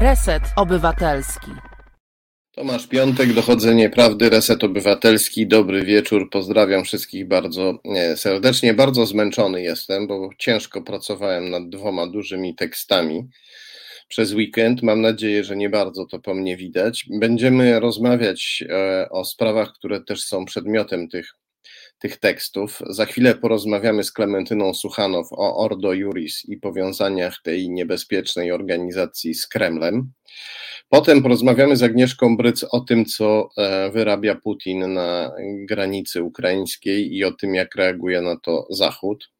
Reset Obywatelski. Tomasz Piątek, Dochodzenie Prawdy, Reset Obywatelski. Dobry wieczór, pozdrawiam wszystkich bardzo e, serdecznie. Bardzo zmęczony jestem, bo ciężko pracowałem nad dwoma dużymi tekstami przez weekend. Mam nadzieję, że nie bardzo to po mnie widać. Będziemy rozmawiać e, o sprawach, które też są przedmiotem tych tych tekstów. Za chwilę porozmawiamy z Klementyną Suchanow o Ordo Juris i powiązaniach tej niebezpiecznej organizacji z Kremlem. Potem porozmawiamy z Agnieszką Bryc o tym, co e, wyrabia Putin na granicy ukraińskiej i o tym, jak reaguje na to Zachód.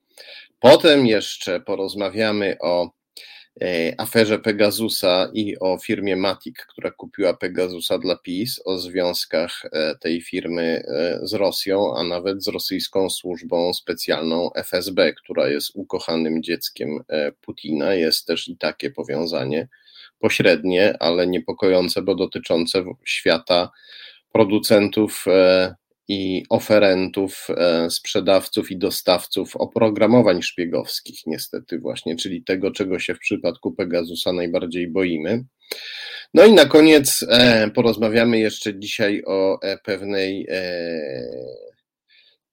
Potem jeszcze porozmawiamy o aferze Pegasusa i o firmie Matic, która kupiła Pegasusa dla PiS, o związkach e, tej firmy e, z Rosją, a nawet z rosyjską służbą specjalną FSB, która jest ukochanym dzieckiem Putina. Jest też i takie powiązanie pośrednie, ale niepokojące, bo dotyczące świata producentów i oferentów, e, sprzedawców i dostawców oprogramowań szpiegowskich, niestety, właśnie, czyli tego, czego się w przypadku Pegasusa najbardziej boimy. No i na koniec e, porozmawiamy jeszcze dzisiaj o e, pewnej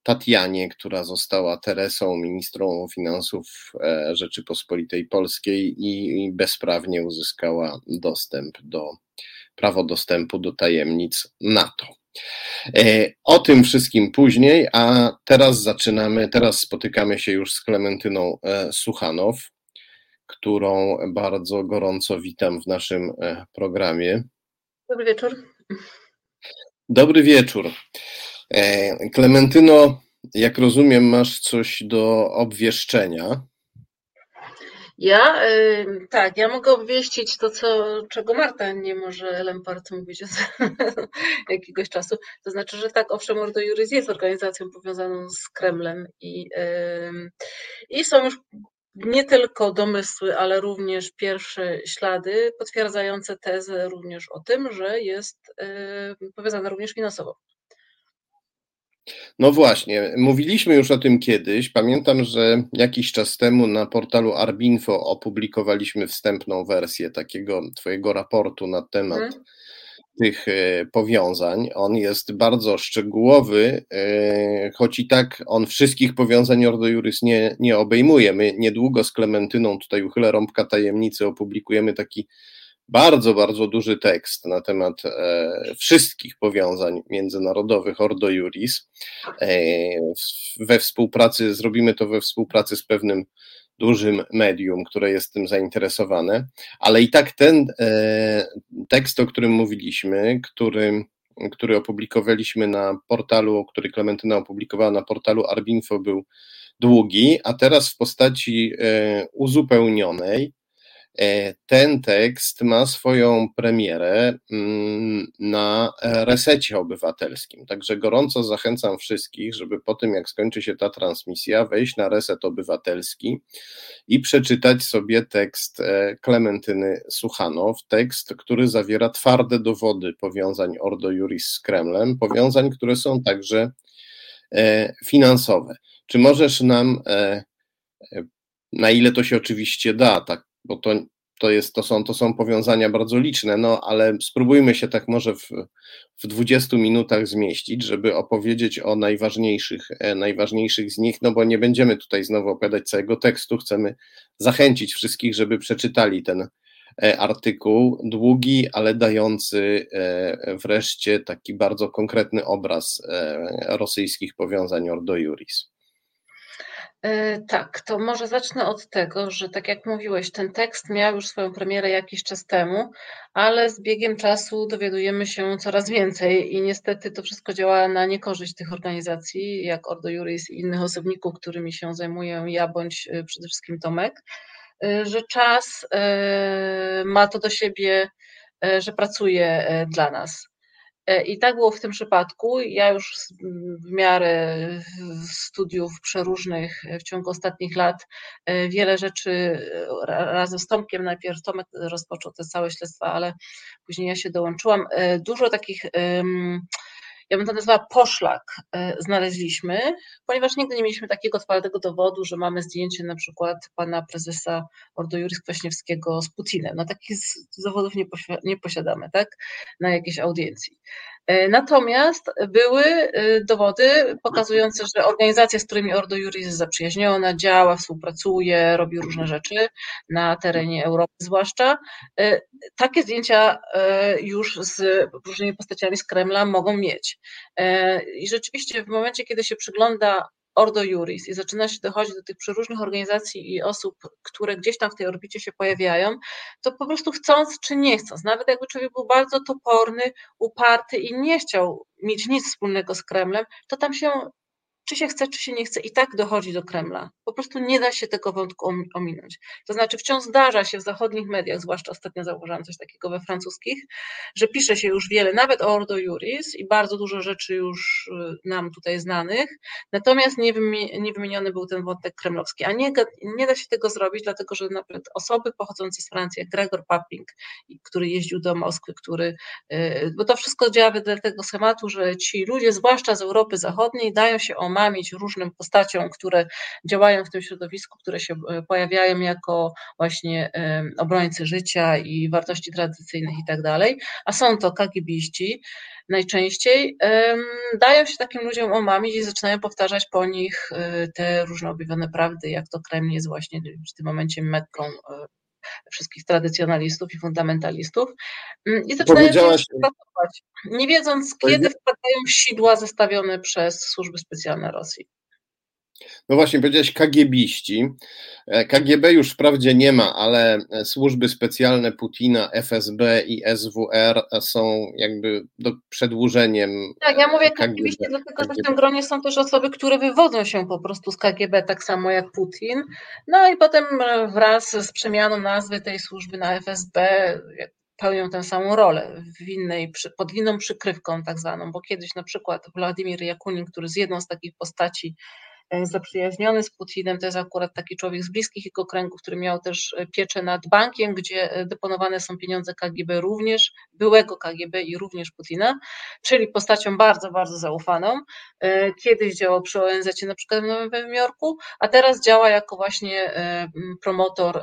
Tatianie, która została Teresą, ministrą finansów Rzeczypospolitej Polskiej i bezprawnie uzyskała dostęp do, prawo dostępu do tajemnic NATO. E, o tym wszystkim później, a teraz zaczynamy, teraz spotykamy się już z Klementyną e, Suchanow, którą bardzo gorąco witam w naszym e, programie. Dobry wieczór. Dobry wieczór. Klementyno, jak rozumiem, masz coś do obwieszczenia. Ja, y, tak, ja mogę obwieścić to, co, czego Marta nie może Lempart mówić od jakiegoś czasu. To znaczy, że tak, owszem, Ordo Juris jest organizacją powiązaną z Kremlem i, y, i są już nie tylko domysły, ale również pierwsze ślady potwierdzające tezę również o tym, że jest y, powiązana również finansowo. No właśnie, mówiliśmy już o tym kiedyś. Pamiętam, że jakiś czas temu na portalu Arbinfo opublikowaliśmy wstępną wersję takiego Twojego raportu na temat hmm. tych e, powiązań. On jest bardzo szczegółowy, e, choć i tak on wszystkich powiązań Ordo Juris nie, nie obejmuje. My niedługo z Klementyną, tutaj uchylę rąbka tajemnicy, opublikujemy taki bardzo, bardzo duży tekst na temat e, wszystkich powiązań międzynarodowych Ordo Juris. E, we współpracy, zrobimy to we współpracy z pewnym dużym medium, które jest tym zainteresowane, ale i tak ten e, tekst, o którym mówiliśmy, który, który opublikowaliśmy na portalu, który Klementyna opublikowała na portalu Arbinfo był długi, a teraz w postaci uzupełnionej E, ten tekst ma swoją premierę mm, na resecie obywatelskim. Także gorąco zachęcam wszystkich, żeby po tym, jak skończy się ta transmisja, wejść na reset obywatelski i przeczytać sobie tekst e, Klementyny Suchanow, tekst, który zawiera twarde dowody powiązań Ordo Juris z Kremlem, powiązań, które są także e, finansowe. Czy możesz nam na ile to się oczywiście da, tak bo to, to, jest, to, są, to są powiązania bardzo liczne, no ale spróbujmy się tak może w, w 20 minutach zmieścić, żeby opowiedzieć o najważniejszych, e, najważniejszych z nich, no bo nie będziemy tutaj znowu opowiadać całego tekstu, chcemy zachęcić wszystkich, żeby przeczytali ten e, artykuł, długi, ale dający e, wreszcie taki bardzo konkretny obraz rosyjskich powiązań Ordo Juris. E, tak, to może zacznę od tego, że tak jak mówiłeś, ten tekst miał już swoją premierę jakiś czas temu, ale z biegiem czasu dowiadujemy się coraz więcej i niestety to wszystko działa na niekorzyść tych organizacji, jak Ordo Juris i innych osobników, którymi się zajmuję ja bądź e, przede wszystkim Tomek, e, że czas ma to do siebie, że pracuje dla nas. E, I tak było w tym przypadku. Ja już w miarę studiów przeróżnych w ciągu ostatnich lat e, wiele rzeczy e, razem z Tomkiem, najpierw Tomek rozpoczął te całe śledztwa, ale później ja się dołączyłam. Dużo takich ja bym to nazwała poszlak, znaleźliśmy, ponieważ nigdy nie mieliśmy takiego twardego dowodu, że mamy zdjęcie na przykład pana prezesa Ordo Juris Kwaśniewskiego z Putinem. No takich dowodów nie, nie posiadamy, tak, na jakiejś audiencji. E, natomiast były e, dowody pokazujące, że organizacja, z którymi Ordo Juris jest zaprzyjaźniona, działa, współpracuje, robi różne rzeczy na terenie Europy zwłaszcza. E, takie zdjęcia już z różnymi postaciami z Kremla mogą mieć. I rzeczywiście w momencie, kiedy się przygląda Ordo Juris i zaczyna się dochodzić do tych przeróżnych organizacji i osób, które gdzieś tam w tej orbicie się pojawiają, to po prostu chcąc czy nie chcąc, nawet jakby człowiek był bardzo toporny, uparty i nie chciał mieć nic wspólnego z Kremlem, to tam się czy się chce, czy się nie chce, i tak dochodzi do Kremla. Po prostu nie da się tego wątku ominąć. To znaczy, wciąż zdarza się w zachodnich mediach, zwłaszcza ostatnio zauważyłam coś takiego we francuskich, że pisze się już wiele, nawet o Ordo Juris i bardzo dużo rzeczy już y, nam tutaj znanych, natomiast nie, wymieniony był ten wątek kremlowski. A nie, nie da się tego zrobić, dlatego że nawet osoby pochodzące z Francji, jak Gregor Papping, który jeździł do Moskwy, który, y, bo to wszystko działa wedle tego schematu, że ci ludzie, zwłaszcza z Europy Zachodniej, dają się o omamić różnym postaciom, które działają w tym środowisku, które się e, pojawiają jako właśnie obrońcy życia i wartości tradycyjnych i tak dalej, a są to KGBiści najczęściej, dają się takim ludziom omamić i zaczynają powtarzać po nich e, te różne objawione prawdy, jak to Kreml jest właśnie w tym momencie metką e, wszystkich tradycjonalistów i fundamentalistów. Mm, i zaczynają się pracować, nie wiedząc, kiedy wpadają w sidła zestawione przez służby specjalne Rosji. No właśnie, powiedziałeś KGBiści. E, KGB już wprawdzie nie ma, ale służby specjalne Putina, FSB i SWR są jakby do, przedłużeniem. Tak, ja mówię KGBiści, dlatego że w tym gronie są też osoby, które wywodzą się po prostu z KGB, tak samo jak Putin. No i potem wraz z przemianą nazwy tej służby na FSB, pełnią tę samą rolę w innej, pod inną przykrywką tak zwaną, bo kiedyś na przykład Władimir Jakunin, który z jedną z takich postaci zaprzyjaźniony z Putinem. To jest akurat taki człowiek z bliskich jego kręgów, który miał też e, pieczę nad bankiem, gdzie e, deponowane są pieniądze KGB również, byłego KGB i również Putina, czyli postacią bardzo, bardzo zaufaną. Kiedyś działał przy ONZ na przykład w Nowym Jorku, a teraz działa jako właśnie promotor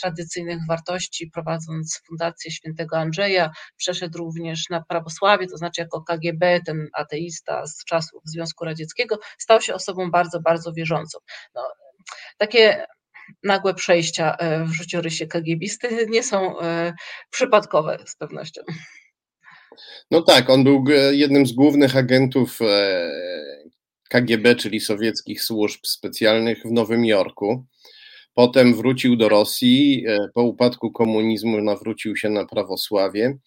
tradycyjnych wartości, prowadząc Fundację Świętego Andrzeja, przeszedł również na prawosławie, to znaczy jako KGB, ten ateista z czasów Związku Radzieckiego, stał się osobą bardzo, bardzo wierzącą. No, takie nagłe przejścia e, w życiorysie KGBisty nie są e, przypadkowe z pewnością. No tak, on był jednym z głównych agentów e, KGB, czyli sowieckich służb specjalnych w Nowym Jorku. Potem wrócił do Rosji, po upadku komunizmu nawrócił się na prawosławie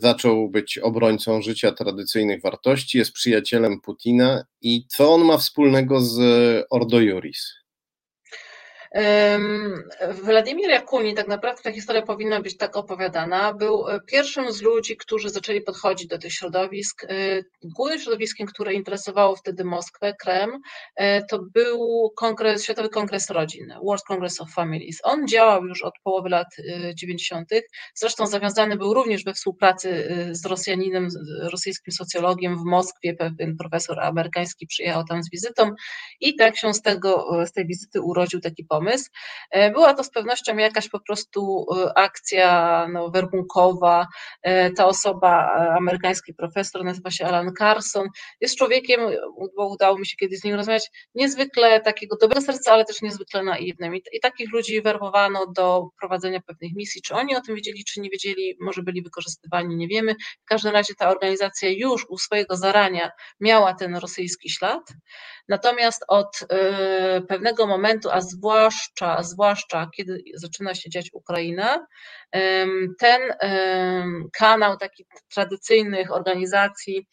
zaczął być obrońcą życia tradycyjnych wartości, jest przyjacielem Putina i co on ma wspólnego z Ordo Juris? Władimir Jakuni, tak naprawdę ta historia powinna być tak opowiadana, był e, pierwszym z ludzi, którzy zaczęli podchodzić do tych środowisk. E, głównym środowiskiem, które interesowało wtedy Moskwę, Kreml, e, to był kongres, Światowy Kongres Rodzin, World Congress of Families. On działał już od połowy lat 90., zresztą zawiązany był również we współpracy z Rosjaninem, rosyjskim socjologiem w Moskwie, pewien profesor amerykański przyjechał tam z wizytą i tak się z, tego, z tej wizyty urodził taki pomysł pomysł. E, była to z pewnością jakaś po prostu e, akcja no, werbunkowa. E, ta osoba, amerykański profesor, nazywa się Alan Carson, jest człowiekiem, bo udało mi się kiedyś z nim rozmawiać, niezwykle takiego dobrego serca, ale też niezwykle naiwnym. I, I takich ludzi werbowano do prowadzenia pewnych misji. Czy oni o tym wiedzieli, czy nie wiedzieli, może byli wykorzystywani, nie wiemy. W każdym razie ta organizacja już u swojego zarania miała ten rosyjski ślad. Natomiast od pewnego momentu, a zwłaszcza zwłaszcza, zwłaszcza kiedy zaczyna się dziać Ukraina, ten kanał takich tradycyjnych organizacji,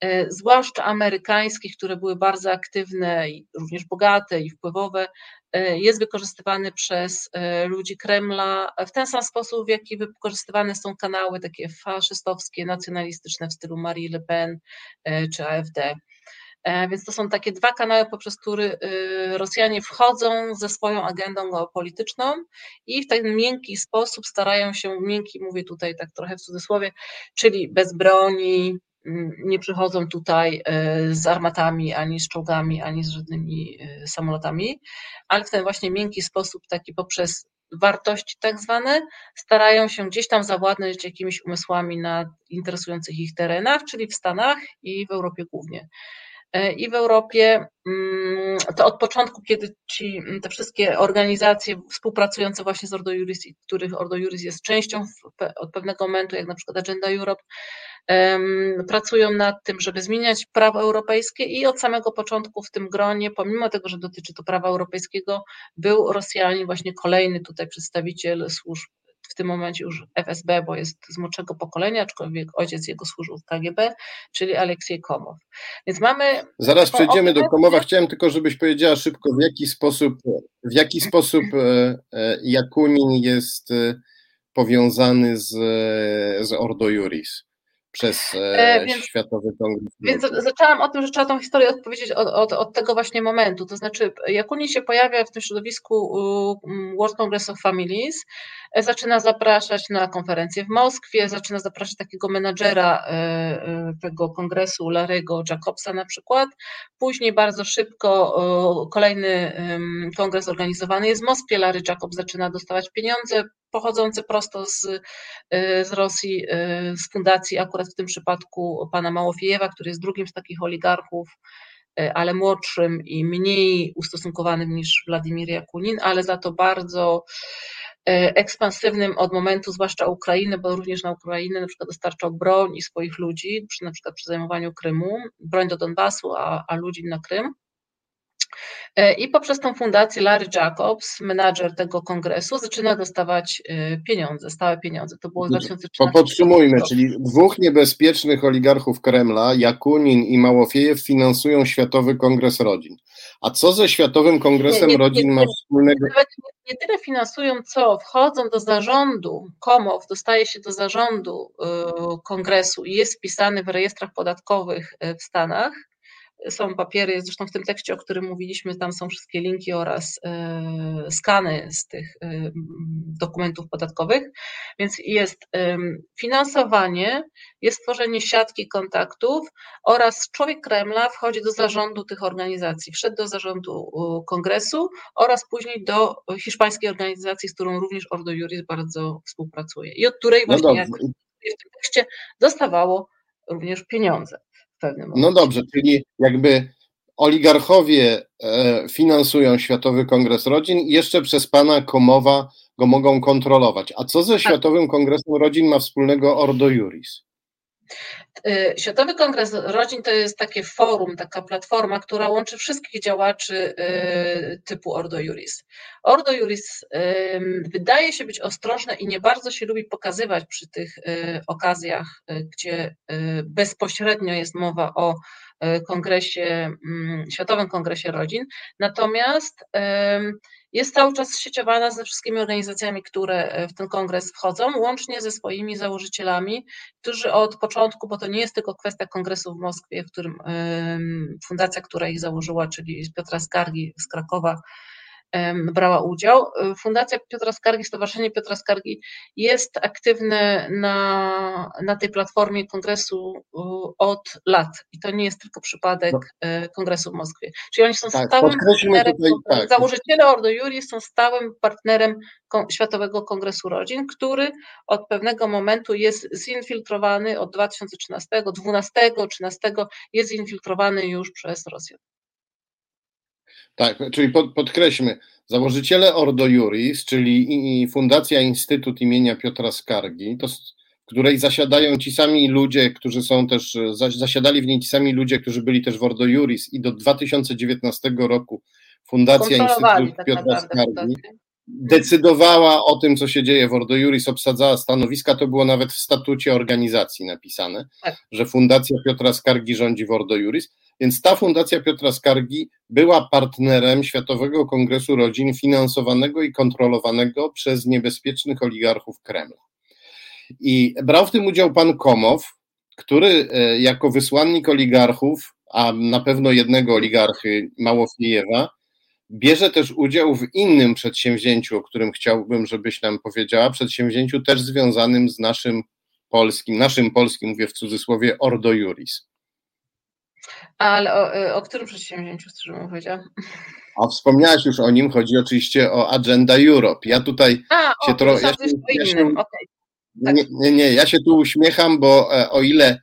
e, zwłaszcza amerykańskich, które były bardzo aktywne i również bogate i wpływowe, e, jest wykorzystywany przez e, ludzi Kremla w ten sam sposób, w jaki wykorzystywane są kanały takie faszystowskie, nacjonalistyczne w stylu Marie Le Pen czy AfD. E, więc to są takie dwa kanały, poprzez które y, Rosjanie wchodzą ze swoją agendą geopolityczną i w ten miękki sposób starają się, miękki mówię tutaj tak trochę w cudzysłowie, czyli bez broni, mm, nie przychodzą tutaj z armatami, ani z czołgami, ani z żadnymi samolotami, ale w ten właśnie miękki sposób, taki poprzez wartości tak zwane, starają się gdzieś tam zawładnąć jakimiś umysłami na interesujących ich terenach, czyli w Stanach i w Europie głównie. E, I w Europie mm, to od początku, kiedy ci, mm, te wszystkie organizacje współpracujące właśnie z Ordo Juris, których Ordo Juris jest częścią od pewnego momentu, jak na przykład Agenda Europe, pracują nad tym, żeby zmieniać prawo europejskie i od samego początku w tym gronie, pomimo tego, że dotyczy to prawa europejskiego, był Rosjanin, właśnie kolejny tutaj przedstawiciel służb tym momencie już FSB, bo jest z młodszego pokolenia, aczkolwiek ojciec jego służył w KGB, czyli Aleksiej Komow. Więc mamy. Zaraz przejdziemy do Komowa. Chciałem tylko, żebyś powiedziała szybko, w jaki sposób, w jaki sposób e, e, Jakunin jest e, powiązany z, z Ordo Juris przez e, więc, Światowy Kongres. Więc zaczęłam o tym, że trzeba tą historię odpowiedzieć od, od, od, tego właśnie momentu. To znaczy, Jakunin się pojawia w tym środowisku World Congress of Families, e, zaczyna zapraszać na konferencję w Moskwie, zaczyna zapraszać takiego menadżera e, tego kongresu, Larego Jacobsa na przykład. Później bardzo szybko kolejny kongres organizowany jest w Moskwie. Larry Jacob zaczyna dostawać pieniądze pochodzące prosto z, z Rosji, z fundacji akurat w tym przypadku pana Małofiejewa, który jest drugim z takich oligarchów, e, ale młodszym i mniej ustosunkowanym niż Władimir Jakunin, ale za to bardzo ekspansywnym od momentu, zwłaszcza Ukrainy, bo również na Ukrainę na przykład dostarczał broń i swoich ludzi, przy, na przykład przy zajmowaniu Krymu, broń do Donbasu, a, a ludzi na Krym. E, I poprzez tą fundację Larry Jacobs, menadżer tego kongresu, zaczyna dostawać e, pieniądze, stałe pieniądze. To było w 2013 Podsumujmy, czyli dwóch niebezpiecznych oligarchów Kremla, Jakunin i Małofiejew, finansują Światowy Kongres Rodzin. A co ze Światowym Kongresem nie, nie, Rodzin nie, ma wspólnego? Nie tyle finansują, co wchodzą do zarządu, Komow dostaje się do zarządu e, kongresu i jest wpisany w rejestrach podatkowych w Stanach są papiery, zresztą w tym tekście, o którym mówiliśmy, tam są wszystkie linki oraz e, skany z tych e, dokumentów podatkowych, więc jest finansowanie, jest tworzenie siatki kontaktów oraz człowiek Kremla wchodzi do zarządu tych organizacji, wszedł do zarządu kongresu oraz później do hiszpańskiej organizacji, z którą również Ordo Juris bardzo współpracuje i od której no właśnie, no jak w tym tekście, dostawało również pieniądze. No dobrze, czyli jakby oligarchowie e, finansują Światowy Kongres Rodzin i jeszcze przez pana Komowa go mogą kontrolować. A co ze tak. Światowym Kongresem Rodzin ma wspólnego Ordo Juris? Y, Światowy Kongres Rodzin to jest takie forum, taka platforma, która łączy wszystkich działaczy y, typu Ordo Juris. Ordo Juris wydaje się być ostrożne i nie bardzo się lubi pokazywać przy tych y, okazjach, gdzie bezpośrednio jest mowa o kongresie, Światowym Kongresie Rodzin. Natomiast jest cały czas sieciowana ze wszystkimi organizacjami, które e, w ten kongres wchodzą, łącznie ze swoimi założycielami, którzy od początku, bo to nie jest tylko kwestia kongresu w Moskwie, w którym fundacja, która ich założyła, czyli Piotra Skargi z Krakowa, brała udział. Fundacja Piotra Skargi, Stowarzyszenie Piotra Skargi jest aktywne na, na tej platformie kongresu od lat i to nie jest tylko przypadek no. E, kongresu w Moskwie. Czyli oni są tak, stałym partnerem, tutaj, tak. założyciele Ordo Juris są stałym partnerem Światowego Kongresu Rodzin, który od pewnego momentu jest zinfiltrowany od 2013, 12, 13 jest zinfiltrowany już przez Rosję. Tak, czyli pod, podkreślmy, założyciele Ordo Juris, czyli Fundacja Instytut imienia Piotra Skargi, to, w której zasiadają ci sami ludzie, którzy są też, zasiadali w niej ci sami ludzie, którzy byli też w Ordo Juris i do 2019 roku Fundacja Instytut tak Piotra Skargi decydowała o tym, co się dzieje w Ordo Juris, obsadzała stanowiska, to było nawet w statucie organizacji napisane, tak. że Fundacja Piotra Skargi rządzi w Ordo Juris. Więc ta Fundacja Piotra Skargi była partnerem Światowego Kongresu Rodzin finansowanego i kontrolowanego przez niebezpiecznych oligarchów Kremla. I brał w tym udział pan Komow, który e, jako wysłannik oligarchów, a na pewno jednego oligarchy Małofiejewa, bierze też udział w innym przedsięwzięciu, o którym chciałbym, żebyś nam powiedziała, przedsięwzięciu też związanym z naszym polskim, naszym polskim, mówię w cudzysłowie, Ordo Juris. Ale o, o którym przedsięwzięciu, szczerze mówiąc? A wspomniałaś już o nim, chodzi oczywiście o Agenda Europe. Ja tutaj A, się trochę. Ja, ja, się, okay. tak. nie, nie, nie, ja się tu uśmiecham, bo e, o ile,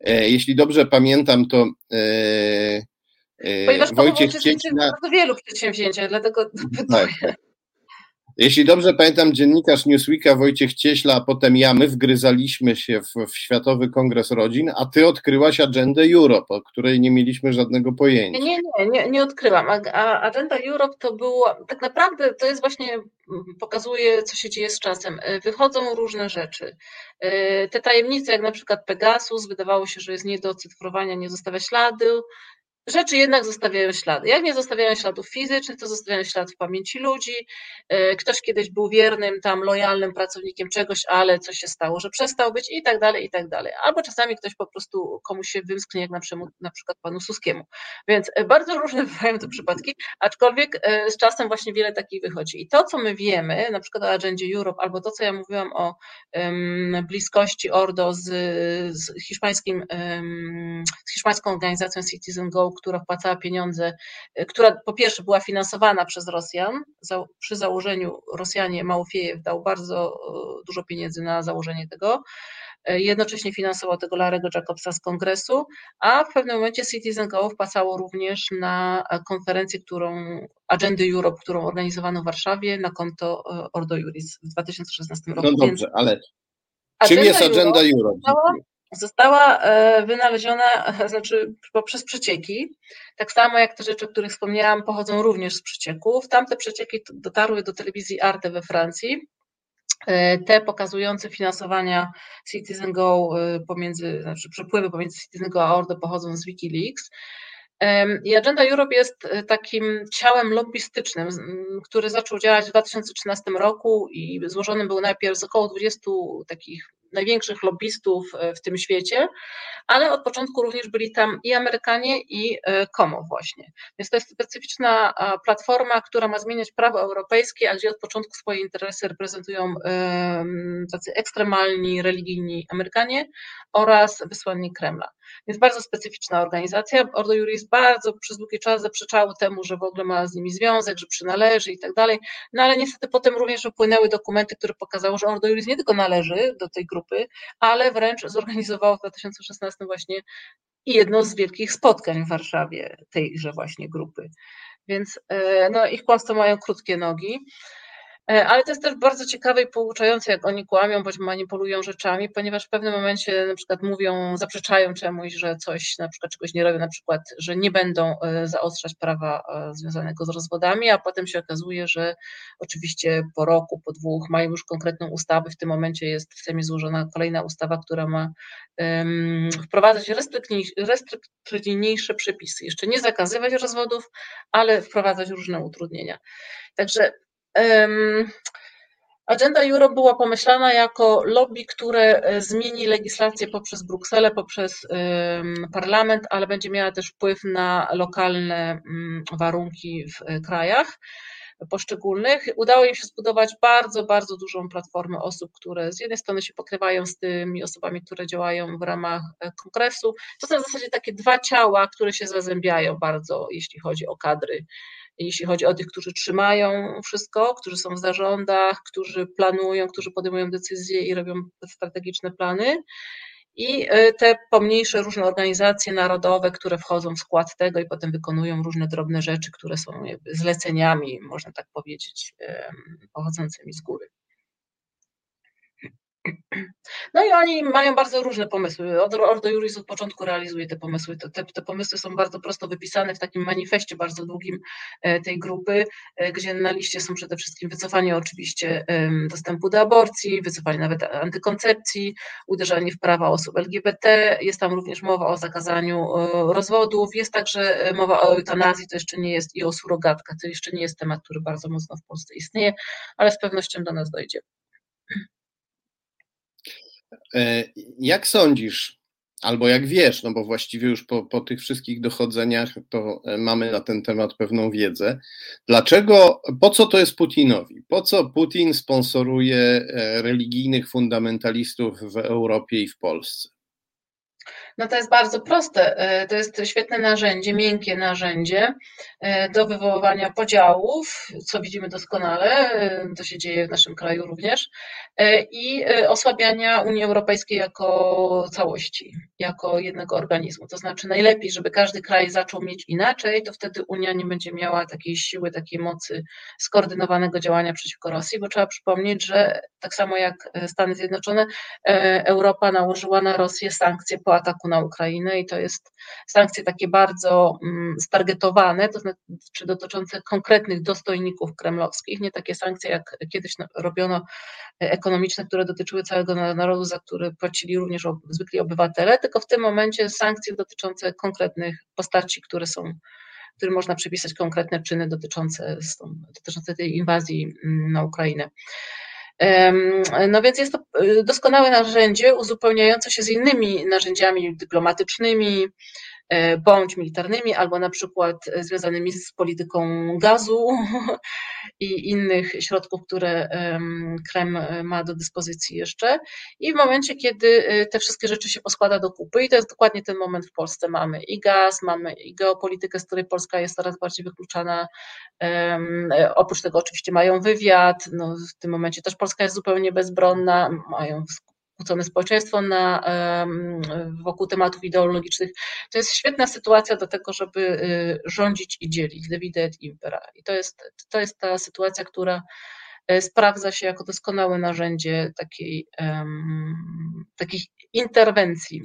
e, jeśli dobrze pamiętam, to e, Ponieważ Wojciech Cieśla... bardzo wielu przedsięwzięciach, dlatego tak, tak. Jeśli dobrze pamiętam, dziennikarz Newsweeka Wojciech Cieśla, a potem ja, my wgryzaliśmy się w, w Światowy Kongres Rodzin, a ty odkryłaś Agendę Europe, o której nie mieliśmy żadnego pojęcia. Nie, nie, nie, nie odkryłam. Agenda Europe to było, tak naprawdę to jest właśnie, pokazuje, co się dzieje z czasem. Wychodzą różne rzeczy. Te tajemnice, jak na przykład Pegasus, wydawało się, że jest nie do ocyfrowania, nie zostawia śladu, rzeczy jednak zostawiają ślady. Jak nie zostawiają śladów fizycznych, to zostawiają ślad w pamięci ludzi. E, ktoś kiedyś był wiernym, tam lojalnym pracownikiem czegoś, ale coś się stało, że przestał być i tak dalej, i tak dalej. Albo czasami ktoś po prostu komuś się wymsknie, jak na, przykład panu Suskiemu. Więc e, bardzo różne bywają te przypadki, aczkolwiek e, z czasem właśnie wiele takich wychodzi. I to, co my wiemy, na przykład o Agendzie Europe, albo to, co ja mówiłam o um, bliskości Ordo z, z hiszpańskim, um, z hiszpańską organizacją Citizen Go, która wpłacała pieniądze, e, która po pierwsze była finansowana przez Rosjan, przy założeniu Rosjanie Małofiejew dał bardzo e, dużo pieniędzy na założenie tego, e, jednocześnie finansował tego Larego Jacobsa z kongresu, a w pewnym momencie Citizen Go wpłacało również na konferencję, którą Agendy Europe, którą organizowano w Warszawie na konto Ordo Juris w 2016 roku. No dobrze, ale czym jest Agenda Europe? Europe? Została e, wynaleziona znaczy poprzez przecieki. Tak samo jak te rzeczy, o których wspomniałam, pochodzą również z przecieków. Tamte przecieki dotarły do telewizji Arte we Francji. E, te pokazujące finansowania Citizen Go e, pomiędzy, znaczy przepływy pomiędzy Citizen Go a Ordo pochodzą z Wikileaks. I Agenda Europe jest takim ciałem lobbystycznym, który zaczął działać w 2013 roku i złożony był najpierw z około 20 takich największych lobbystów e, w tym świecie, ale od początku również byli tam i Amerykanie, i Komo e, właśnie. Więc to jest specyficzna platforma, która ma zmieniać prawo europejskie, a gdzie od początku swoje interesy reprezentują tacy ekstremalni, religijni Amerykanie oraz wysłannik Kremla. Więc bardzo specyficzna organizacja. Ordo Juris bardzo przez długi czas zaprzeczało temu, że w ogóle ma z nimi związek, że przynależy i tak dalej, no ale niestety potem również wypłynęły dokumenty, które pokazały, że Ordo Juris nie tylko należy do tej grupy, ale wręcz zorganizowało w 2016 właśnie jedno z wielkich spotkań w Warszawie tejże właśnie grupy. Więc e, no, ich kłamstwa mają krótkie nogi. E, ale to jest też bardzo ciekawe i pouczające, jak oni kłamią bądź manipulują rzeczami, ponieważ w pewnym momencie na przykład mówią, zaprzeczają czemuś, że coś na przykład czegoś nie robią, na przykład, że nie będą e, zaostrzać prawa e, związanego z rozwodami, a potem się okazuje, że oczywiście po roku, po dwóch mają już konkretną ustawę. W tym momencie jest w Sejmie złożona kolejna ustawa, która ma um, wprowadzać restrykcyjniejsze przepisy. Jeszcze nie zakazywać rozwodów, ale wprowadzać różne utrudnienia. Także Agenda Europe była pomyślana jako lobby, które e, zmieni legislację poprzez Brukselę, poprzez parlament, ale będzie miała też wpływ na lokalne mm, warunki w e, krajach poszczególnych. Udało im się zbudować bardzo, bardzo dużą platformę osób, które z jednej strony się pokrywają z tymi osobami, które działają w ramach e, kongresu. To są w zasadzie takie dwa ciała, które się zazębiają bardzo, jeśli chodzi o kadry jeśli chodzi o tych, którzy trzymają wszystko, którzy są w zarządach, którzy planują, którzy podejmują decyzje i robią strategiczne plany. I e, te pomniejsze różne organizacje narodowe, które wchodzą w skład tego i potem wykonują różne drobne rzeczy, które są zleceniami, można tak powiedzieć, pochodzącymi z góry. No i oni mają bardzo różne pomysły. Ordo Juris od początku realizuje te pomysły. Te, te, pomysły są bardzo prosto wypisane w takim manifestie bardzo długim e, tej grupy, e, gdzie na liście są przede wszystkim wycofanie oczywiście dostępu do aborcji, wycofanie nawet antykoncepcji, uderzanie w prawa osób LGBT, jest tam również mowa o zakazaniu e, rozwodów, jest także mowa o eutanazji, to jeszcze nie jest i o surogatkach, to jeszcze nie jest temat, który bardzo mocno w Polsce istnieje, ale z pewnością do nas dojdzie. E, jak sądzisz, albo jak wiesz, no bo właściwie już po, po tych wszystkich dochodzeniach to e, mamy na ten temat pewną wiedzę. Dlaczego, po co to jest Putinowi? Po co Putin sponsoruje e, religijnych fundamentalistów w Europie i w Polsce? No to jest bardzo proste. E, to jest świetne narzędzie, miękkie narzędzie e, do wywoływania podziałów, co widzimy doskonale, e, to się dzieje w naszym kraju również, i osłabiania Unii Europejskiej jako całości, jako jednego organizmu. To znaczy najlepiej, żeby każdy kraj zaczął mieć inaczej, to wtedy Unia nie będzie miała takiej siły, takiej mocy skoordynowanego działania przeciwko Rosji, bo trzeba przypomnieć, że tak samo jak Stany Zjednoczone, Europa nałożyła na Rosję sankcje po ataku ataku na Ukrainę i to jest sankcje takie bardzo mm, stargetowane, to znaczy dotyczące konkretnych dostojników kremlowskich, nie takie sankcje jak kiedyś robiono e, ekonomiczne, które dotyczyły całego narodu, za które płacili również zwykli obywatele, tylko w tym momencie sankcje dotyczące konkretnych postaci, które są którym można przypisać konkretne czyny dotyczące, dotyczące tej inwazji mm, na Ukrainę. No więc jest to y, doskonałe narzędzie uzupełniające się z innymi narzędziami dyplomatycznymi, bądź militarnymi, albo na przykład związanymi z polityką gazu i innych środków, które Kreml ma do dyspozycji jeszcze. I w momencie, kiedy e, te wszystkie rzeczy się poskłada do kupy, i to jest dokładnie ten moment w Polsce, mamy i gaz, mamy i geopolitykę, z której Polska jest coraz bardziej wykluczana. E, oprócz tego oczywiście mają wywiad, no w tym momencie też Polska jest zupełnie bezbronna, mają skłócone społeczeństwo na, wokół tematów ideologicznych. To jest świetna sytuacja do tego, żeby y, rządzić i dzielić, divide et impera. I to jest, to jest ta sytuacja, która e, sprawdza się jako doskonałe narzędzie takiej, takich interwencji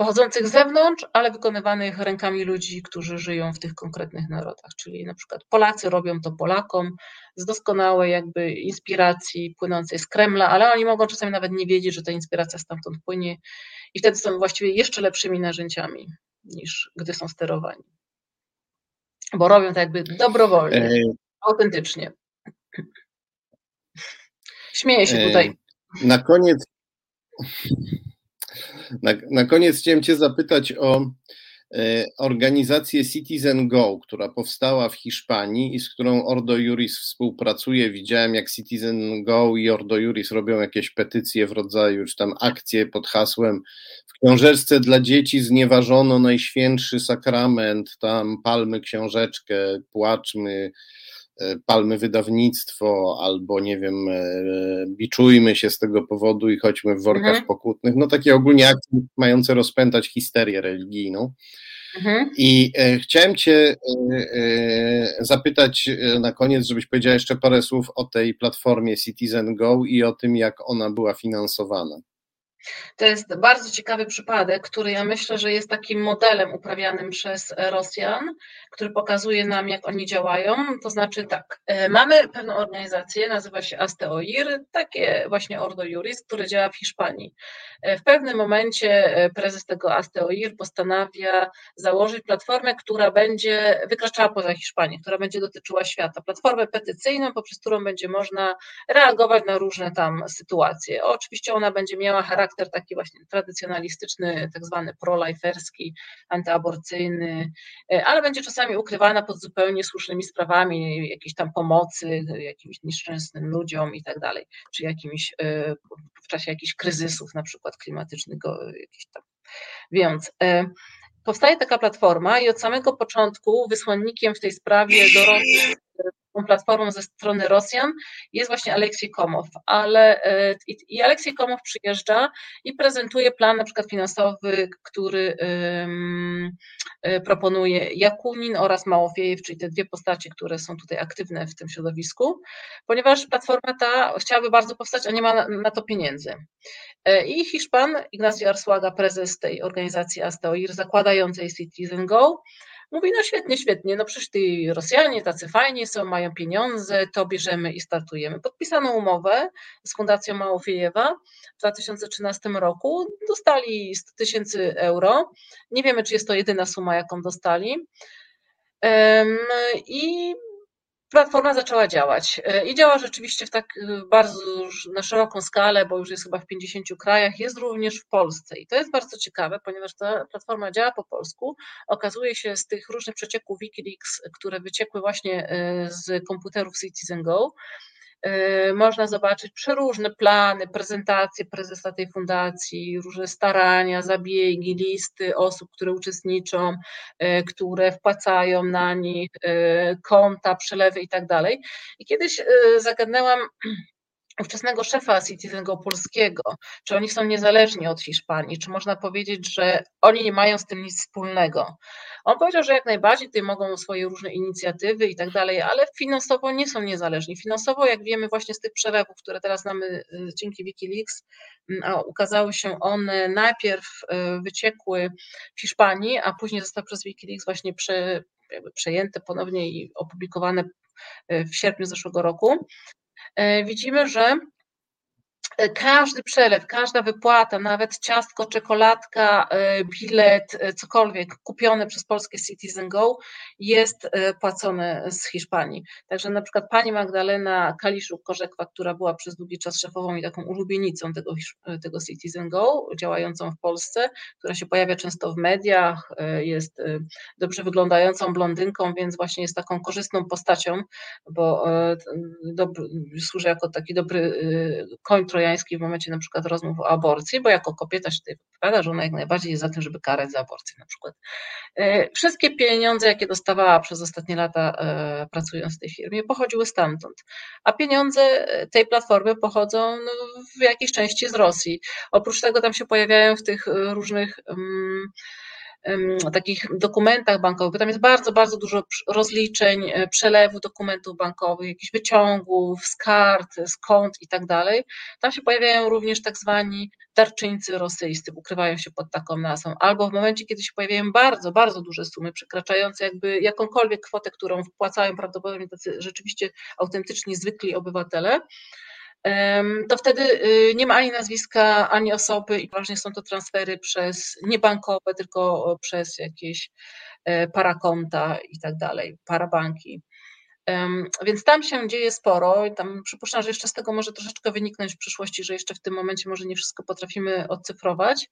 pochodzących z zewnątrz, ale wykonywanych rękami ludzi, którzy żyją w tych konkretnych narodach. Czyli na przykład Polacy robią to Polakom z doskonałej jakby inspiracji płynącej z Kremla, ale oni mogą czasami nawet nie wiedzieć, że ta inspiracja stamtąd płynie i wtedy są właściwie jeszcze lepszymi narzędziami niż gdy są sterowani. Bo robią to jakby dobrowolnie, Ej. autentycznie. Śmieję się tutaj. Na koniec na, na koniec chciałem Cię zapytać o e, organizację Citizen Go, która powstała w Hiszpanii i z którą Ordo Juris współpracuje. Widziałem, jak Citizen Go i Ordo Juris robią jakieś petycje w rodzaju, czy tam akcje pod hasłem w książeczce dla dzieci znieważono najświętszy sakrament, tam palmy książeczkę, płaczmy, palmy wydawnictwo, albo nie wiem, e, biczujmy się z tego powodu i chodźmy w workach mhm. pokutnych. No takie ogólnie akcje mające rozpętać histerię religijną. Mhm. I e, chciałem Cię e, e, zapytać na koniec, żebyś powiedziała jeszcze parę słów o tej platformie Citizen Go i o tym, jak ona była finansowana. To jest bardzo ciekawy przypadek, który ja myślę, że jest takim modelem uprawianym przez Rosjan, który pokazuje nam, jak oni działają. To znaczy tak, e, mamy pewną organizację, nazywa się Asteoir, takie właśnie Ordo Juris, które działa w Hiszpanii. E, w pewnym momencie e, prezes tego Asteoir postanawia założyć platformę, która będzie wykraczała poza Hiszpanię, która będzie dotyczyła świata. Platformę petycyjną, poprzez którą będzie można reagować na różne tam sytuacje. Oczywiście ona będzie miała charakter taki właśnie tradycjonalistyczny, tak zwany proliferski, antyaborcyjny, ale będzie czasami ukrywana pod zupełnie słusznymi sprawami, jakiejś tam pomocy jakimś nieszczęsnym ludziom i tak dalej, czy jakimś e, w czasie jakichś kryzysów, na przykład klimatycznych, jakiś tam. Więc e, powstaje taka platforma i od samego początku wysłannikiem w tej sprawie do Rosji tą platformą ze strony Rosjan jest właśnie Aleksiej Komow, ale e, i, i Aleksiej Komow przyjeżdża i prezentuje plan na przykład finansowy, który um, proponuje Jakunin oraz Małofiejew, czyli te dwie postacie, które są tutaj aktywne w tym środowisku, ponieważ platforma ta chciałaby bardzo powstać, a nie ma na, na to pieniędzy. E, I Hiszpan Ignacio Arsłaga, prezes tej organizacji Asteoir, zakładającej Citizen Go, Mówi, no świetnie, świetnie, no przecież ty Rosjanie tacy fajni są, mają pieniądze, to bierzemy i startujemy. Podpisano umowę z Fundacją Małofiejewa w 2013 roku, dostali 100 tysięcy euro. Nie wiemy, czy jest to jedyna suma, jaką dostali. I platforma zaczęła działać i działa rzeczywiście w tak bardzo na szeroką skalę, bo już jest chyba w 50 krajach, jest również w Polsce i to jest bardzo ciekawe, ponieważ ta platforma działa po polsku. Okazuje się z tych różnych przecieków Wikileaks, które wyciekły właśnie z komputerów Citizen Go, można zobaczyć przeróżne plany, prezentacje prezesa tej fundacji, różne starania, zabiegi, listy osób, które uczestniczą, y, które wpłacają na nich, y, konta, przelewy i tak. I kiedyś zagadnęłam ówczesnego szefa Citizengo polskiego, czy oni są niezależni od Hiszpanii, czy można powiedzieć, że oni nie mają z tym nic wspólnego. On powiedział, że jak najbardziej tutaj mogą swoje różne inicjatywy i tak dalej, ale finansowo nie są niezależni. Finansowo, jak wiemy właśnie z tych przelewów, które teraz mamy y, dzięki Wikileaks, mm, a ukazały się one najpierw y, wyciekły w Hiszpanii, a później zostały przez Wikileaks właśnie prze, przejęte ponownie i opublikowane y, w sierpniu zeszłego roku, widzimy, że E, każdy przelew, każda wypłata, nawet ciastko, czekoladka, e, bilet, e, cokolwiek kupione przez polskie Citizen Go jest płacone z Hiszpanii. Także na przykład pani Magdalena Kaliszuk-Korzekwa, która była przez długi czas szefową i taką ulubienicą tego, tego Citizen Go, działającą w Polsce, która się pojawia często w mediach, jest dobrze wyglądającą blondynką, więc właśnie jest taką korzystną postacią, bo dobry, służy jako taki dobry koń trojański w momencie na przykład rozmów o aborcji, bo jako kobieta się tutaj wypowiada, że ona jak najbardziej jest za tym, żeby karać za aborcję na przykład. E, wszystkie pieniądze, jakie dostawała przez ostatnie lata e, pracując w tej firmie, pochodziły stamtąd, a pieniądze tej platformy pochodzą no, w jakiejś części z Rosji. Oprócz tego tam się pojawiają w tych różnych um, takich dokumentach bankowych, tam jest bardzo, bardzo dużo rozliczeń, e, przelewu dokumentów bankowych, jakichś wyciągów z kart, z kont i tak dalej. Tam się pojawiają również tak zwani darczyńcy rosyjscy, ukrywają się pod taką nazwą, albo w momencie, kiedy się pojawiają bardzo, bardzo duże sumy, przekraczające jakby jakąkolwiek kwotę, którą wpłacają prawdopodobnie tacy rzeczywiście autentyczni, zwykli obywatele, to wtedy y, nie ma ani nazwiska, ani osoby i ważnie są to transfery przez niebankowe, tylko przez jakieś e, parakonta i tak dalej, parabanki. Więc tam się dzieje sporo i tam przypuszczam, że jeszcze z tego może troszeczkę wyniknąć w przyszłości, że jeszcze w tym momencie może nie wszystko potrafimy odcyfrować.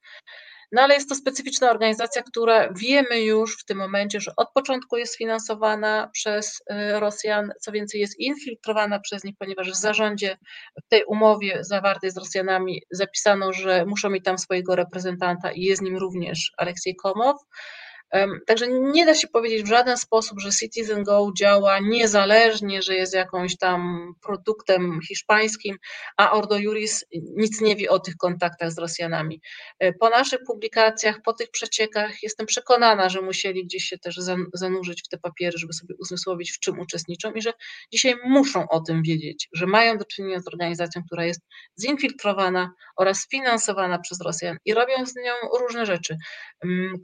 No ale jest to specyficzna organizacja, która wiemy już w tym momencie, że od początku jest finansowana przez y, Rosjan, co więcej jest infiltrowana przez nich, ponieważ w zarządzie w tej umowie zawartej z Rosjanami zapisano, że muszą mieć tam swojego reprezentanta i jest nim również Aleksiej Komow. Także nie da się powiedzieć w żaden sposób, że Citizen Go działa niezależnie, że jest jakąś tam produktem hiszpańskim, a Ordo Juris nic nie wie o tych kontaktach z Rosjanami. E, po naszych publikacjach, po tych przeciekach jestem przekonana, że musieli gdzieś się też zanurzyć w te papiery, żeby sobie uzmysłowić, w czym uczestniczą i że dzisiaj muszą o tym wiedzieć, że mają do czynienia z organizacją, która jest zinfiltrowana oraz finansowana przez Rosjan i robią z nią różne rzeczy.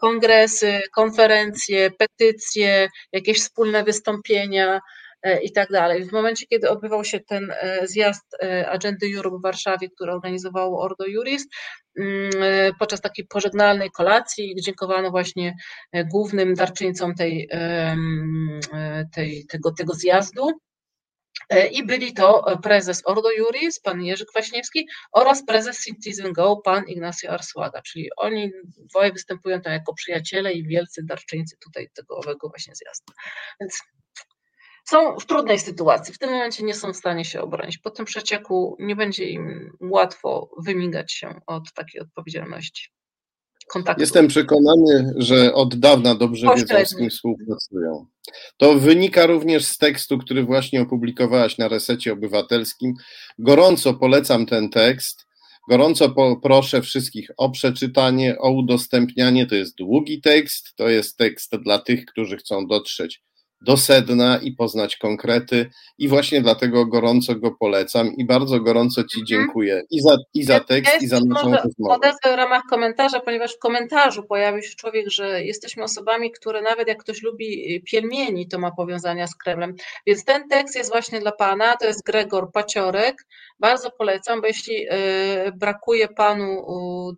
Kongresy, konferencje, petycje, jakieś wspólne wystąpienia e, i tak dalej. W momencie, kiedy odbywał się ten e, zjazd e, Agendy Europe w Warszawie, który organizowało Ordo Juris, mm, podczas takiej pożegnalnej kolacji dziękowano właśnie głównym darczyńcom tej, tej, tego, tego zjazdu, i byli to prezes Ordo Juris, pan Jerzy Kwaśniewski oraz prezes Citizen Go, pan Ignacio Arsuaga, czyli oni dwoje występują tam jako przyjaciele i wielcy darczyńcy tutaj tego owego właśnie zjazdu. Więc są w trudnej sytuacji. W tym momencie nie są w stanie się obronić. Po tym przecieku nie będzie im łatwo wymigać się od takiej odpowiedzialności. Kontaktu. Jestem przekonany, że od dawna dobrze wiedzą, z kim współpracują. To wynika również z tekstu, który właśnie opublikowałaś na Resecie Obywatelskim. Gorąco polecam ten tekst. Gorąco proszę wszystkich o przeczytanie, o udostępnianie. To jest długi tekst, to jest tekst dla tych, którzy chcą dotrzeć do sedna i poznać konkrety i właśnie dlatego gorąco go polecam i bardzo gorąco Ci mhm. dziękuję i za, i za tekst, i za naszą rozmowę. Odezwę w ramach komentarza, ponieważ w komentarzu pojawił się człowiek, że jesteśmy osobami, które nawet jak ktoś lubi pielmieni, to ma powiązania z Kremlem. Więc ten tekst jest właśnie dla Pana, to jest Gregor Paciorek, bardzo polecam, bo jeśli y, brakuje Panu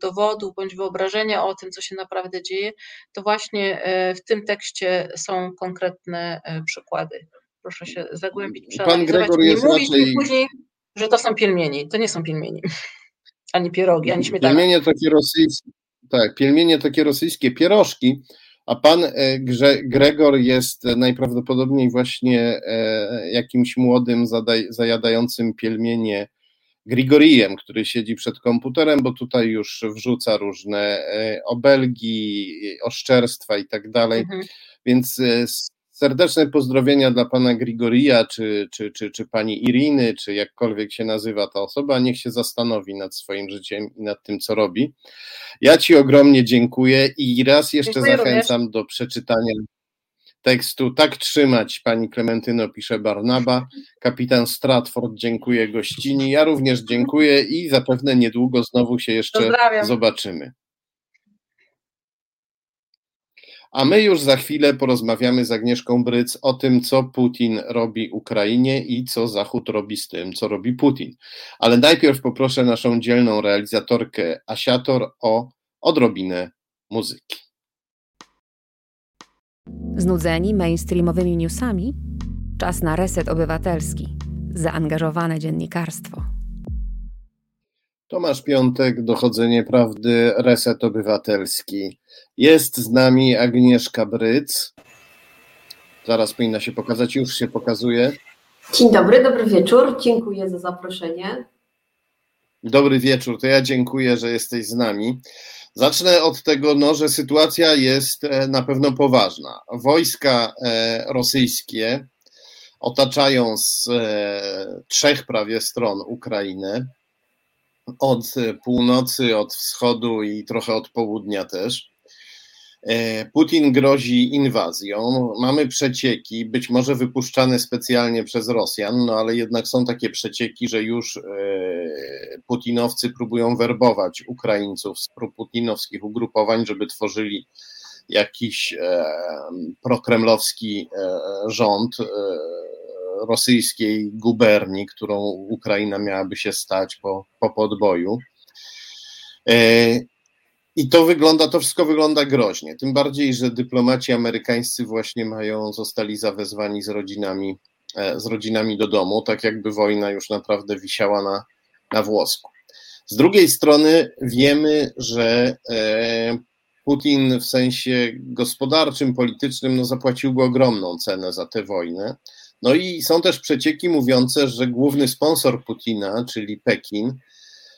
dowodu bądź wyobrażenia o tym, co się naprawdę dzieje, to właśnie y, w tym tekście są konkretne y, przykłady. proszę się zagłębić, Pan Gregor jest nie mówić raczej... później, że to są pielmieni. To nie są pielmieni. Ani pierogi, ani śmietana. Pielmienie takie rosyjskie, tak, pielmienie takie rosyjskie pierożki, a pan e, Grze, Gregor jest najprawdopodobniej właśnie e, jakimś młodym, zajadającym pielmienie Grigorijem, który siedzi przed komputerem, bo tutaj już wrzuca różne e, obelgi, oszczerstwa i tak dalej. Mhm. Więc serdeczne pozdrowienia dla pana Grigorija, czy, czy, czy, czy pani Iriny, czy jakkolwiek się nazywa ta osoba. Niech się zastanowi nad swoim życiem i nad tym, co robi. Ja Ci ogromnie dziękuję i raz jeszcze dziękuję zachęcam również. do przeczytania tekstu. Tak trzymać, pani Klementyno, pisze Barnaba. Kapitan Stratford dziękuję gościni. Ja również dziękuję i zapewne niedługo znowu się jeszcze Pozdrawiam. zobaczymy. A my już za chwilę porozmawiamy z Agnieszką Bryc o tym, co Putin robi Ukrainie i co Zachód robi z tym, co robi Putin. Ale najpierw poproszę naszą dzielną realizatorkę Asiator o odrobinę muzyki. Znudzeni mainstreamowymi newsami? Czas na reset obywatelski. Zaangażowane dziennikarstwo. Tomasz Piątek, Dochodzenie Prawdy, Reset Obywatelski. Jest z nami Agnieszka Bryc. Zaraz powinna się pokazać, już się pokazuje. Dzień dobry, dobry wieczór. Dziękuję za zaproszenie. Dobry wieczór, to ja dziękuję, że jesteś z nami. Zacznę od tego, no, że sytuacja jest e, na pewno poważna. Wojska e, rosyjskie otaczają z e, trzech prawie stron Ukrainę od północy, od wschodu i trochę od południa też. E, Putin grozi inwazją. Mamy przecieki, być może wypuszczane specjalnie przez Rosjan, no ale jednak są takie przecieki, że już e, putinowcy próbują werbować Ukraińców z putinowskich ugrupowań, żeby tworzyli jakiś e, prokremlowski rząd rosyjskiej guberni, którą Ukraina miałaby się stać po, po podboju. I to wygląda, to wszystko wygląda groźnie. Tym bardziej, że dyplomaci amerykańscy właśnie mają, zostali zawezwani z rodzinami, e, z rodzinami do domu, tak jakby wojna już naprawdę wisiała na, na włosku. Z drugiej strony wiemy, że e, Putin w sensie gospodarczym, politycznym no zapłaciłby ogromną cenę za tę wojnę. No i są też przecieki mówiące, że główny sponsor Putina, czyli Pekin,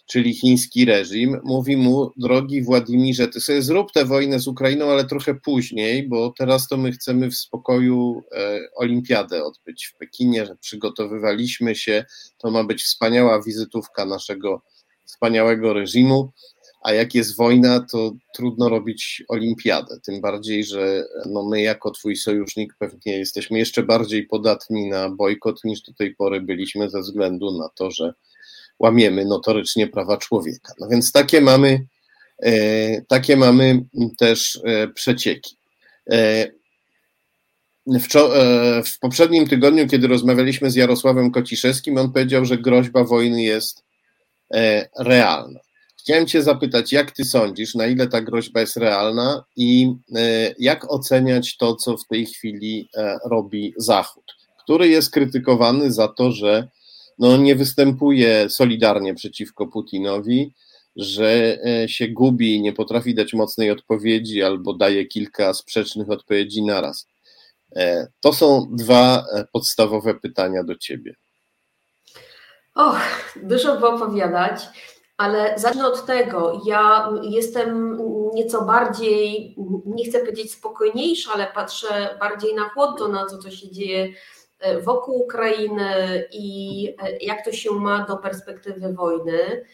czyli chiński reżim, mówi mu, drogi Władimirze, ty sobie zrób tę wojnę z Ukrainą, ale trochę później, bo teraz to my chcemy w spokoju e, olimpiadę odbyć w Pekinie, że przygotowywaliśmy się, to ma być wspaniała wizytówka naszego wspaniałego reżimu a jak jest wojna, to trudno robić olimpiadę. Tym bardziej, że no my jako twój sojusznik pewnie jesteśmy jeszcze bardziej podatni na bojkot niż do tej pory byliśmy ze względu na to, że łamiemy notorycznie prawa człowieka. No więc takie mamy, e, takie mamy też e, przecieki. E, w, w poprzednim tygodniu, kiedy rozmawialiśmy z Jarosławem Kociszewskim, on powiedział, że groźba wojny jest realna. Chciałem Cię zapytać, jak Ty sądzisz, na ile ta groźba jest realna i jak oceniać to, co w tej chwili robi Zachód, który jest krytykowany za to, że no, nie występuje solidarnie przeciwko Putinowi, że e, się gubi nie potrafi dać mocnej odpowiedzi albo daje kilka sprzecznych odpowiedzi naraz. To są dwa podstawowe pytania do Ciebie. Och, dużo by opowiadać. Ale zacznę od tego, ja jestem nieco bardziej, nie chcę powiedzieć spokojniejsza, ale patrzę bardziej na chłodno na to, co się dzieje e, wokół Ukrainy i e, jak to się ma do perspektywy wojny.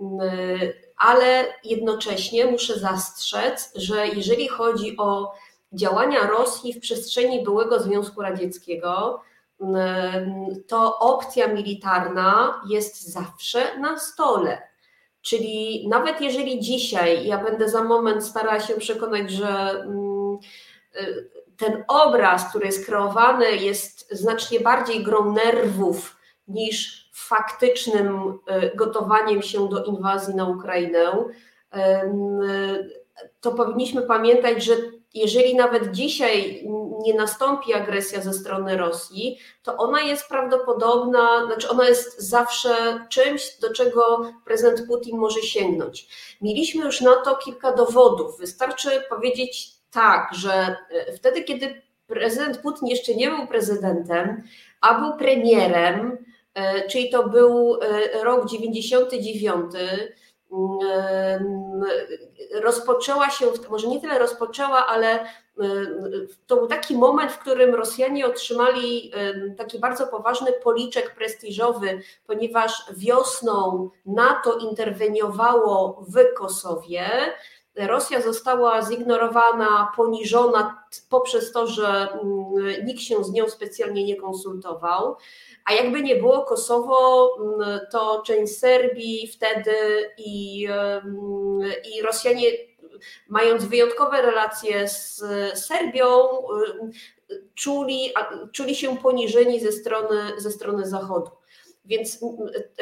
Mm, ale jednocześnie muszę zastrzec, że jeżeli chodzi o działania Rosji w przestrzeni byłego Związku Radzieckiego, mm, to opcja militarna jest zawsze na stole. Czyli nawet jeżeli dzisiaj, ja będę za moment starała się przekonać, że mm, ten obraz, który jest kreowany, jest znacznie bardziej grą nerwów niż faktycznym y, gotowaniem się do inwazji na Ukrainę, to powinniśmy pamiętać, że jeżeli nawet dzisiaj nie nastąpi agresja ze strony Rosji, to ona jest prawdopodobna, znaczy ona jest zawsze czymś, do czego prezydent Putin może sięgnąć. Mieliśmy już na to kilka dowodów. Wystarczy powiedzieć tak, że e, wtedy, kiedy prezydent Putin jeszcze nie był prezydentem, a był premierem, e, czyli to był e, rok 99, rozpoczęła się, może nie tyle rozpoczęła, ale to był taki moment, w którym Rosjanie otrzymali taki bardzo poważny policzek prestiżowy, ponieważ wiosną NATO interweniowało w Kosowie. Rosja została zignorowana, poniżona poprzez to, że nikt się z nią specjalnie nie konsultował. A jakby nie było Kosowo, mm, to część Serbii wtedy i, i Rosjanie, mając wyjątkowe relacje z Serbią, czuli, czuli się poniżeni ze strony, ze strony Zachodu. Więc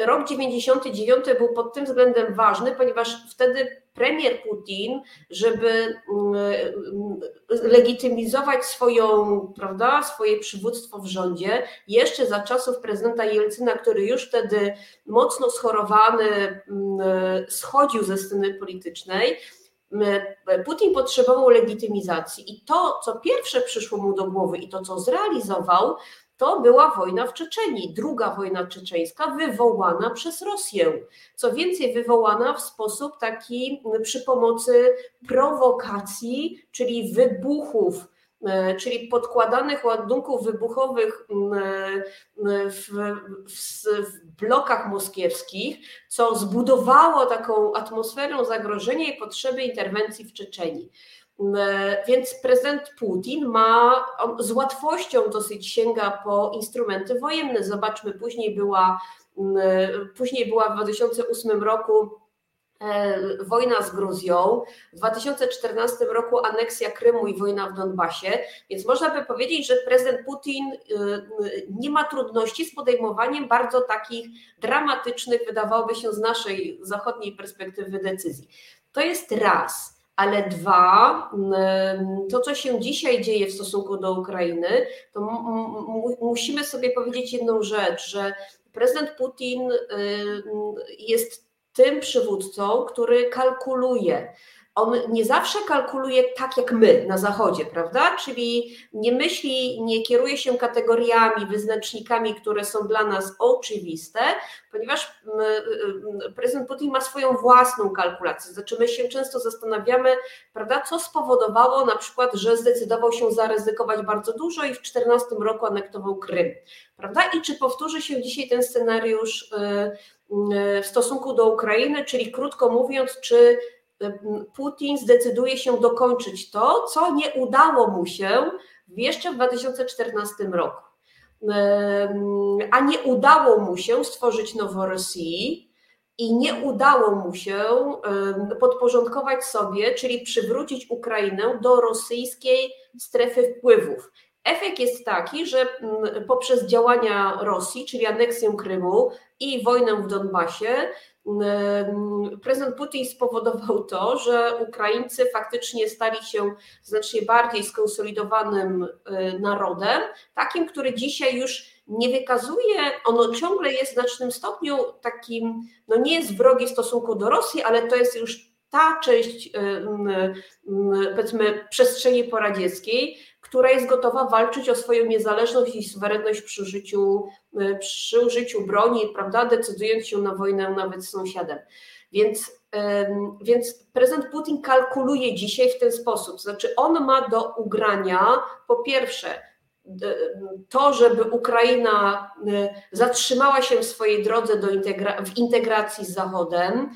rok 99 był pod tym względem ważny, ponieważ wtedy premier Putin, żeby mm, legitymizować swoją, prawda, swoje przywództwo w rządzie, jeszcze za czasów prezydenta Jelcyna, który już wtedy mocno schorowany mm, schodził ze sceny politycznej, mm, Putin potrzebował legitymizacji i to, co pierwsze przyszło mu do głowy i to, co zrealizował, to była wojna w Czeczeniu, druga wojna czeczeńska wywołana przez Rosję. Co więcej, wywołana w sposób taki przy pomocy prowokacji, czyli wybuchów, e, czyli podkładanych ładunków wybuchowych e, w, w, w, blokach moskiewskich, co zbudowało taką atmosferę zagrożenia i potrzeby interwencji w Czeczeniu. E, więc prezydent Putin ma z łatwością dosyć sięga po instrumenty wojenne. Zobaczmy, później była, później była w 2008 roku e, wojna z Gruzją, w 2014 roku aneksja Krymu i wojna w Donbasie, więc można by powiedzieć, że prezydent Putin e, nie ma trudności z podejmowaniem bardzo takich dramatycznych, wydawałoby się z naszej zachodniej perspektywy decyzji. To jest raz ale dwa, to co się dzisiaj dzieje w stosunku do Ukrainy, to musimy sobie powiedzieć jedną rzecz, że prezydent Putin jest tym przywódcą, który kalkuluje on nie zawsze kalkuluje tak jak my na Zachodzie, prawda? Czyli nie myśli, nie kieruje się kategoriami, wyznacznikami, które są dla nas oczywiste, ponieważ mm, mm, prezydent Putin ma swoją własną kalkulację. Znaczy, my się często zastanawiamy, prawda, co spowodowało na przykład, że zdecydował się zaryzykować bardzo dużo i w 2014 roku anektował Krym, prawda? I czy powtórzy się dzisiaj ten scenariusz y, y, w stosunku do Ukrainy, czyli krótko mówiąc, czy Putin zdecyduje się dokończyć to, co nie udało mu się jeszcze w 2014 roku. A nie udało mu się stworzyć Noworosji i nie udało mu się podporządkować sobie, czyli przywrócić Ukrainę do rosyjskiej strefy wpływów. Efekt jest taki, że poprzez działania Rosji, czyli aneksję Krymu i wojnę w Donbasie, prezydent Putin spowodował to, że Ukraińcy faktycznie stali się znacznie bardziej skonsolidowanym y, narodem, takim, który dzisiaj już nie wykazuje, ono ciągle jest w znacznym stopniu takim, no nie jest wrogi w stosunku do Rosji, ale to jest już ta część y, powiedzmy przestrzeni poradzieckiej, która jest gotowa walczyć o swoją niezależność i suwerenność przy użyciu, przy użyciu broni, prawda, decydując się na wojnę nawet z sąsiadem. Więc, więc prezydent Putin kalkuluje dzisiaj w ten sposób, znaczy on ma do ugrania po pierwsze to, żeby Ukraina zatrzymała się w swojej drodze do integra w integracji z Zachodem,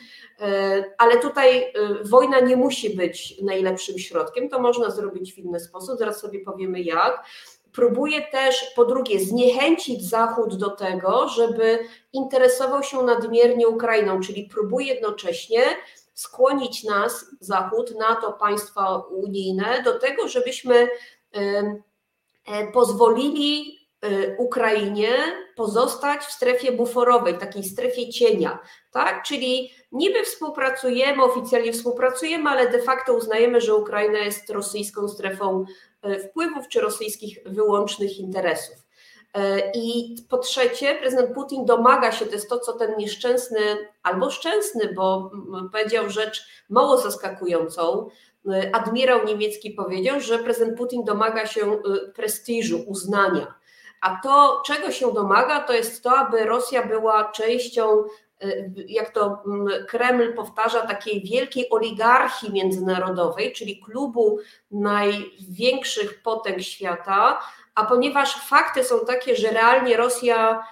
ale tutaj e, wojna nie musi być najlepszym środkiem, to można zrobić w inny sposób, zaraz sobie powiemy jak. Próbuje też, po drugie, zniechęcić Zachód do tego, żeby interesował się nadmiernie Ukrainą, czyli próbuje jednocześnie skłonić nas, Zachód, NATO, państwa unijne, do tego, żebyśmy E, pozwolili e, Ukrainie pozostać w strefie buforowej, takiej strefie cienia, tak? Czyli niby współpracujemy, oficjalnie współpracujemy, ale de facto uznajemy, że Ukraina jest rosyjską strefą wpływów czy rosyjskich wyłącznych interesów. I po trzecie, prezydent Putin domaga się, to jest to, co ten nieszczęsny albo szczęsny, bo powiedział rzecz mało zaskakującą, admirał niemiecki powiedział, że prezydent Putin domaga się prestiżu, uznania. A to, czego się domaga, to jest to, aby Rosja była częścią, jak to mm, Kreml powtarza, takiej wielkiej oligarchii międzynarodowej, czyli klubu największych potęg świata. A ponieważ fakty są takie, że realnie Rosja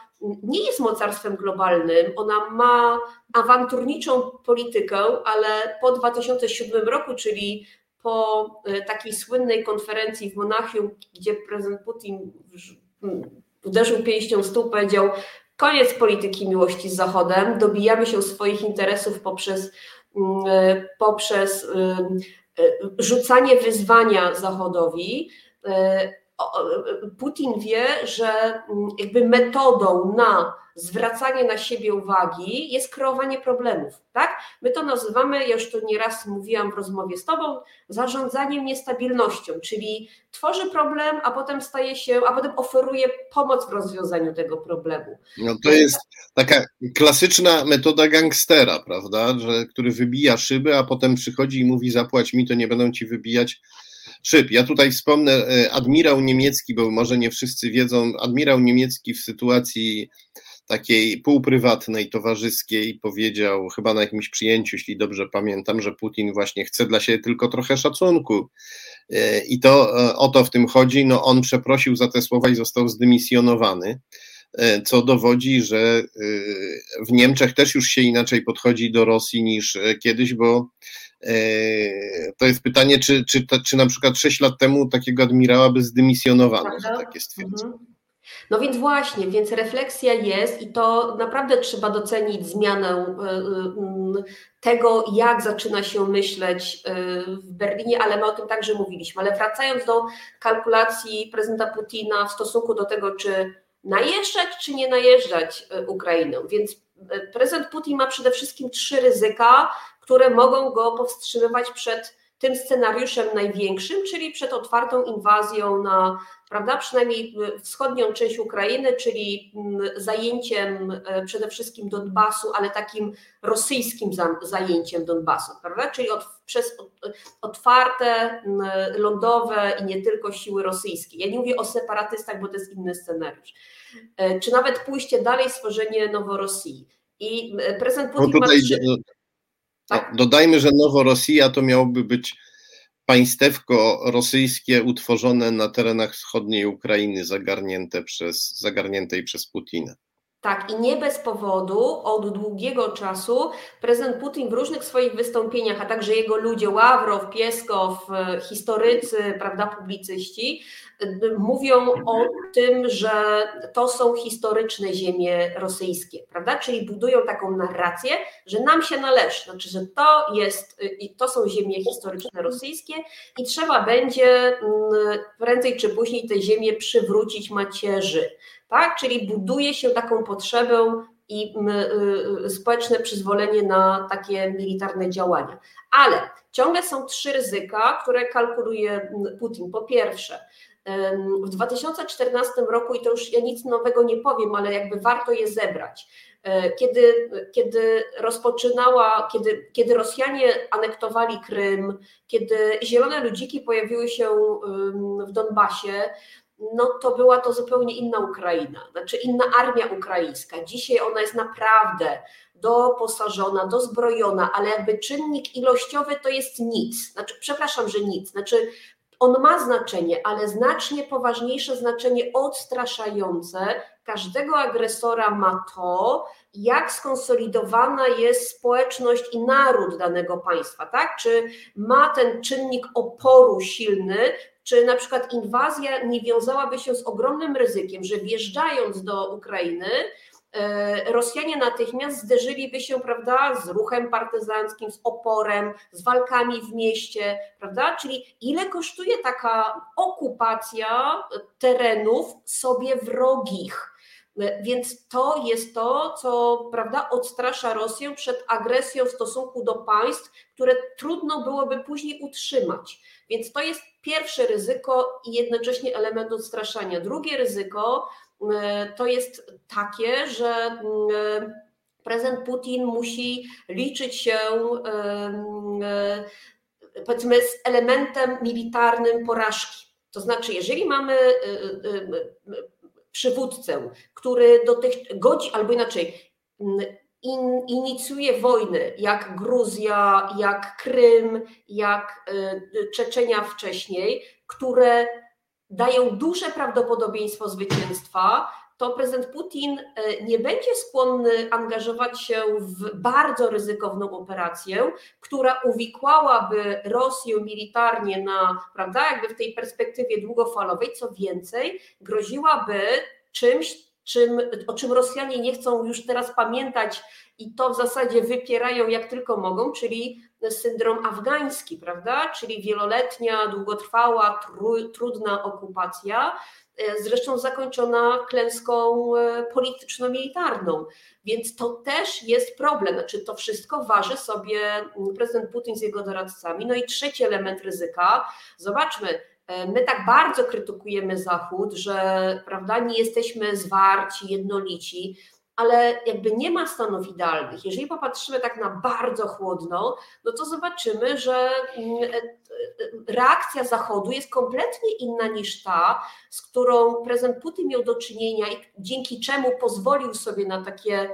nie jest mocarstwem globalnym, ona ma awanturniczą politykę, ale po 2007 roku, czyli po y, takiej słynnej konferencji w Monachium, gdzie prezydent Putin uderzył pięścią w stół, powiedział koniec polityki miłości z Zachodem, dobijamy się swoich interesów poprzez, mm, poprzez y, y, rzucanie wyzwania Zachodowi. Putin wie, że mm, jakby metodą na zwracanie na siebie uwagi jest kreowanie problemów. Tak? My to nazywamy, ja już to nieraz mówiłam w rozmowie z Tobą, zarządzaniem niestabilnością, czyli tworzy problem, a potem staje się, a potem oferuje pomoc w rozwiązaniu tego problemu. No to jest taka klasyczna metoda gangstera, prawda, że, który wybija szyby, a potem przychodzi i mówi zapłać mi, to nie będą ci wybijać szyb. Ja tutaj wspomnę e, admirał niemiecki, bo może nie wszyscy wiedzą, admirał niemiecki w sytuacji takiej półprywatnej, towarzyskiej powiedział chyba na jakimś przyjęciu, jeśli dobrze pamiętam, że Putin właśnie chce dla siebie tylko trochę szacunku. E, I to e, o to w tym chodzi. No on przeprosił za te słowa i został zdymisjonowany, co dowodzi, że w Niemczech też już się inaczej podchodzi do Rosji niż kiedyś, bo to jest pytanie, czy, czy, czy na przykład 6 lat temu takiego admirała by zdymisjonowano za takie stwierdzenie. Mhm. No więc właśnie, więc refleksja jest i to naprawdę trzeba docenić zmianę e, e, tego, jak zaczyna się myśleć e, w Berlinie, ale my o tym także mówiliśmy. Ale wracając do kalkulacji prezydenta Putina w stosunku do tego, czy najeżdżać, czy nie najeżdżać Ukrainę. Więc prezydent Putin ma przede wszystkim trzy ryzyka, które mogą go powstrzymywać przed tym scenariuszem największym, czyli przed otwartą inwazją na prawda, przynajmniej wschodnią część Ukrainy, czyli mm, zajęciem e, przede wszystkim Donbasu, ale takim rosyjskim zajęciem Donbasu, prawda, czyli od, przez otwarte mm, lądowe i nie tylko siły rosyjskie. Ja nie mówię o separatystach, bo to jest inny scenariusz. E, czy nawet pójście dalej, stworzenie Noworosji. I e, prezydent Putin no tutaj, ma trzy... tak? Dodajmy, że Noworosja to miałoby być państewko rosyjskie utworzone na terenach wschodniej Ukrainy, zagarnięte przez, zagarniętej przez Putina. Tak, i nie bez powodu od długiego czasu prezydent Putin w różnych swoich wystąpieniach, a także jego ludzie, Ławrow, Pieskow, historycy, prawda, publicyści, mówią o tym, że to są historyczne ziemie rosyjskie, prawda? Czyli budują taką narrację, że nam się należy, znaczy, że to jest, to są ziemie historyczne rosyjskie i trzeba będzie mm, prędzej czy później te ziemie przywrócić macierzy, tak? Czyli buduje się taką potrzebę i y, y, społeczne przyzwolenie na takie militarne działania. Ale ciągle są trzy ryzyka, które kalkuluje Putin. Po pierwsze, w 2014 roku, i to już ja nic nowego nie powiem, ale jakby warto je zebrać, e, kiedy, kiedy rozpoczynała, kiedy, kiedy Rosjanie anektowali Krym, kiedy zielone ludziki pojawiły się w Donbasie, no to była to zupełnie inna Ukraina, znaczy inna armia ukraińska. Dzisiaj ona jest naprawdę doposażona, dozbrojona, ale jakby czynnik ilościowy to jest nic. Znaczy, przepraszam, że nic. Znaczy, on ma znaczenie, ale znacznie poważniejsze znaczenie odstraszające każdego agresora ma to, jak skonsolidowana jest społeczność i naród danego państwa, tak? Czy ma ten czynnik oporu silny, czy na przykład inwazja nie wiązałaby się z ogromnym ryzykiem, że wjeżdżając do Ukrainy, E, Rosjanie natychmiast zderzyliby się, prawda, z ruchem partyzanckim, z oporem, z walkami w mieście, prawda? Czyli ile kosztuje taka okupacja terenów sobie wrogich? E, więc to jest to, co prawda, odstrasza Rosję przed agresją w stosunku do państw, które trudno byłoby później utrzymać. Więc to jest pierwsze ryzyko i jednocześnie element odstraszania. Drugie ryzyko to jest takie, że prezydent Putin musi liczyć się powiedzmy z elementem militarnym porażki. To znaczy, jeżeli mamy przywódcę, który do tych godzi, albo inaczej, in, inicjuje wojny, jak Gruzja, jak Krym, jak Czeczenia wcześniej, które dają duże prawdopodobieństwo zwycięstwa, to prezydent Putin e, nie będzie skłonny angażować się w bardzo ryzykowną operację, która uwikłałaby Rosję militarnie na, prawda, jakby w tej perspektywie długofalowej, co więcej, groziłaby czymś, czym, o czym Rosjanie nie chcą już teraz pamiętać i to w zasadzie wypierają jak tylko mogą, czyli syndrom afgański, prawda? Czyli wieloletnia, długotrwała, tru, trudna okupacja, e, zresztą zakończona klęską e, polityczno-militarną. Więc to też jest problem. Znaczy, to wszystko waży sobie prezydent Putin z jego doradcami. No i trzeci element ryzyka. Zobaczmy, My tak bardzo krytykujemy Zachód, że prawda, nie jesteśmy zwarci, jednolici ale jakby nie ma stanów idealnych. Jeżeli popatrzymy tak na bardzo chłodno, no to zobaczymy, że mm, e, e, reakcja Zachodu jest kompletnie inna niż ta, z którą prezydent Putin miał do czynienia i dzięki czemu pozwolił sobie na takie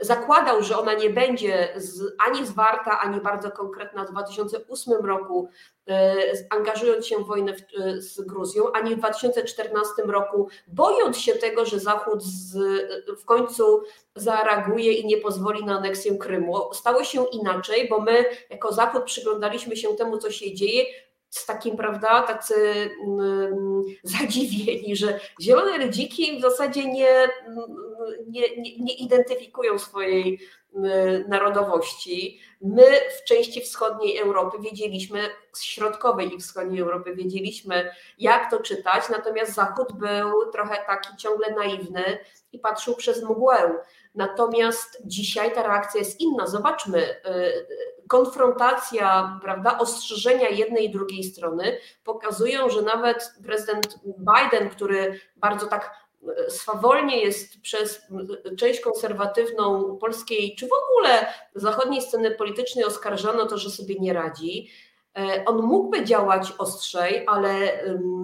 zakładał, że ona nie będzie z, ani zwarta, ani bardzo konkretna w 2008 roku, e, angażując się w wojnę w, e, z Gruzją, ani w 2014 roku, bojąc się tego, że Zachód z, w końcu zareaguje i nie pozwoli na aneksję Krymu. Stało się inaczej, bo my jako Zachód przyglądaliśmy się temu, co się dzieje, z takim, prawda, tacy mm, zadziwieni, że zielone rydziki w zasadzie nie, nie, nie, nie identyfikują swojej mm, narodowości. My w części wschodniej Europy wiedzieliśmy, z środkowej i wschodniej Europy wiedzieliśmy, jak to czytać, natomiast Zachód był trochę taki ciągle naiwny i patrzył przez mgłę. Natomiast dzisiaj ta reakcja jest inna. Zobaczmy, y, konfrontacja, prawda, ostrzeżenia jednej i drugiej strony pokazują, że nawet prezydent Biden, który bardzo tak y, swawolnie jest przez część konserwatywną polskiej, czy w ogóle zachodniej sceny politycznej oskarżano o to, że sobie nie radzi. Y, on mógłby działać ostrzej, ale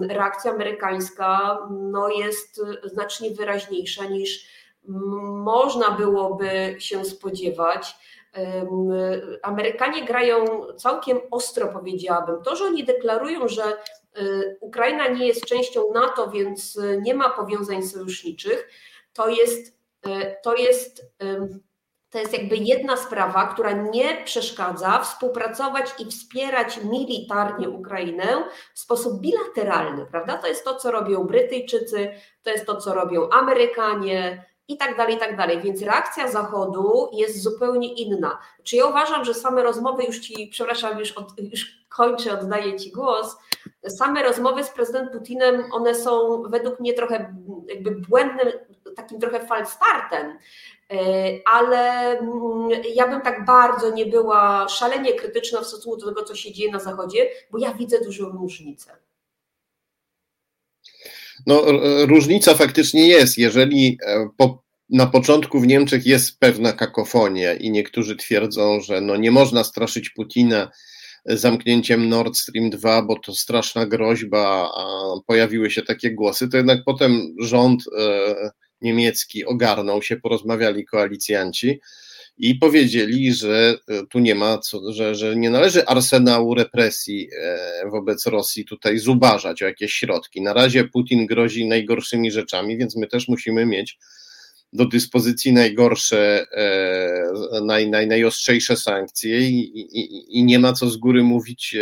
reakcja amerykańska no, jest znacznie wyraźniejsza niż można byłoby się spodziewać. Amerykanie grają całkiem ostro, powiedziałabym. To, że oni deklarują, że y, Ukraina nie jest częścią NATO, więc nie ma powiązań sojuszniczych, to jest, y, to jest, to jest jakby jedna sprawa, która nie przeszkadza współpracować i wspierać militarnie Ukrainę w sposób bilateralny, prawda? To jest to, co robią Brytyjczycy, to jest to, co robią Amerykanie, i tak dalej, i tak dalej. Więc reakcja Zachodu jest zupełnie inna. Czy ja uważam, że same rozmowy, już Ci, przepraszam, już, od, już kończę, oddaję Ci głos, same rozmowy z prezydentem Putinem, one są według mnie trochę jakby błędnym, takim trochę falstartem, e, ale mm, ja bym tak bardzo nie była szalenie krytyczna w stosunku do tego, co się dzieje na Zachodzie, bo ja widzę dużą różnicę. No, różnica faktycznie jest. Jeżeli e, po, na początku w Niemczech jest pewna kakofonia i niektórzy twierdzą, że no nie można straszyć Putina zamknięciem Nord Stream 2, bo to straszna groźba, a pojawiły się takie głosy, to jednak potem rząd e, niemiecki ogarnął się, porozmawiali koalicjanci i powiedzieli, że e, tu nie ma, co, że, że nie należy arsenału represji e, wobec Rosji tutaj zubażać o jakieś środki. Na razie Putin grozi najgorszymi rzeczami, więc my też musimy mieć do dyspozycji najgorsze, e, naj, naj, najostrzejsze sankcje i, i, i nie ma co z góry mówić,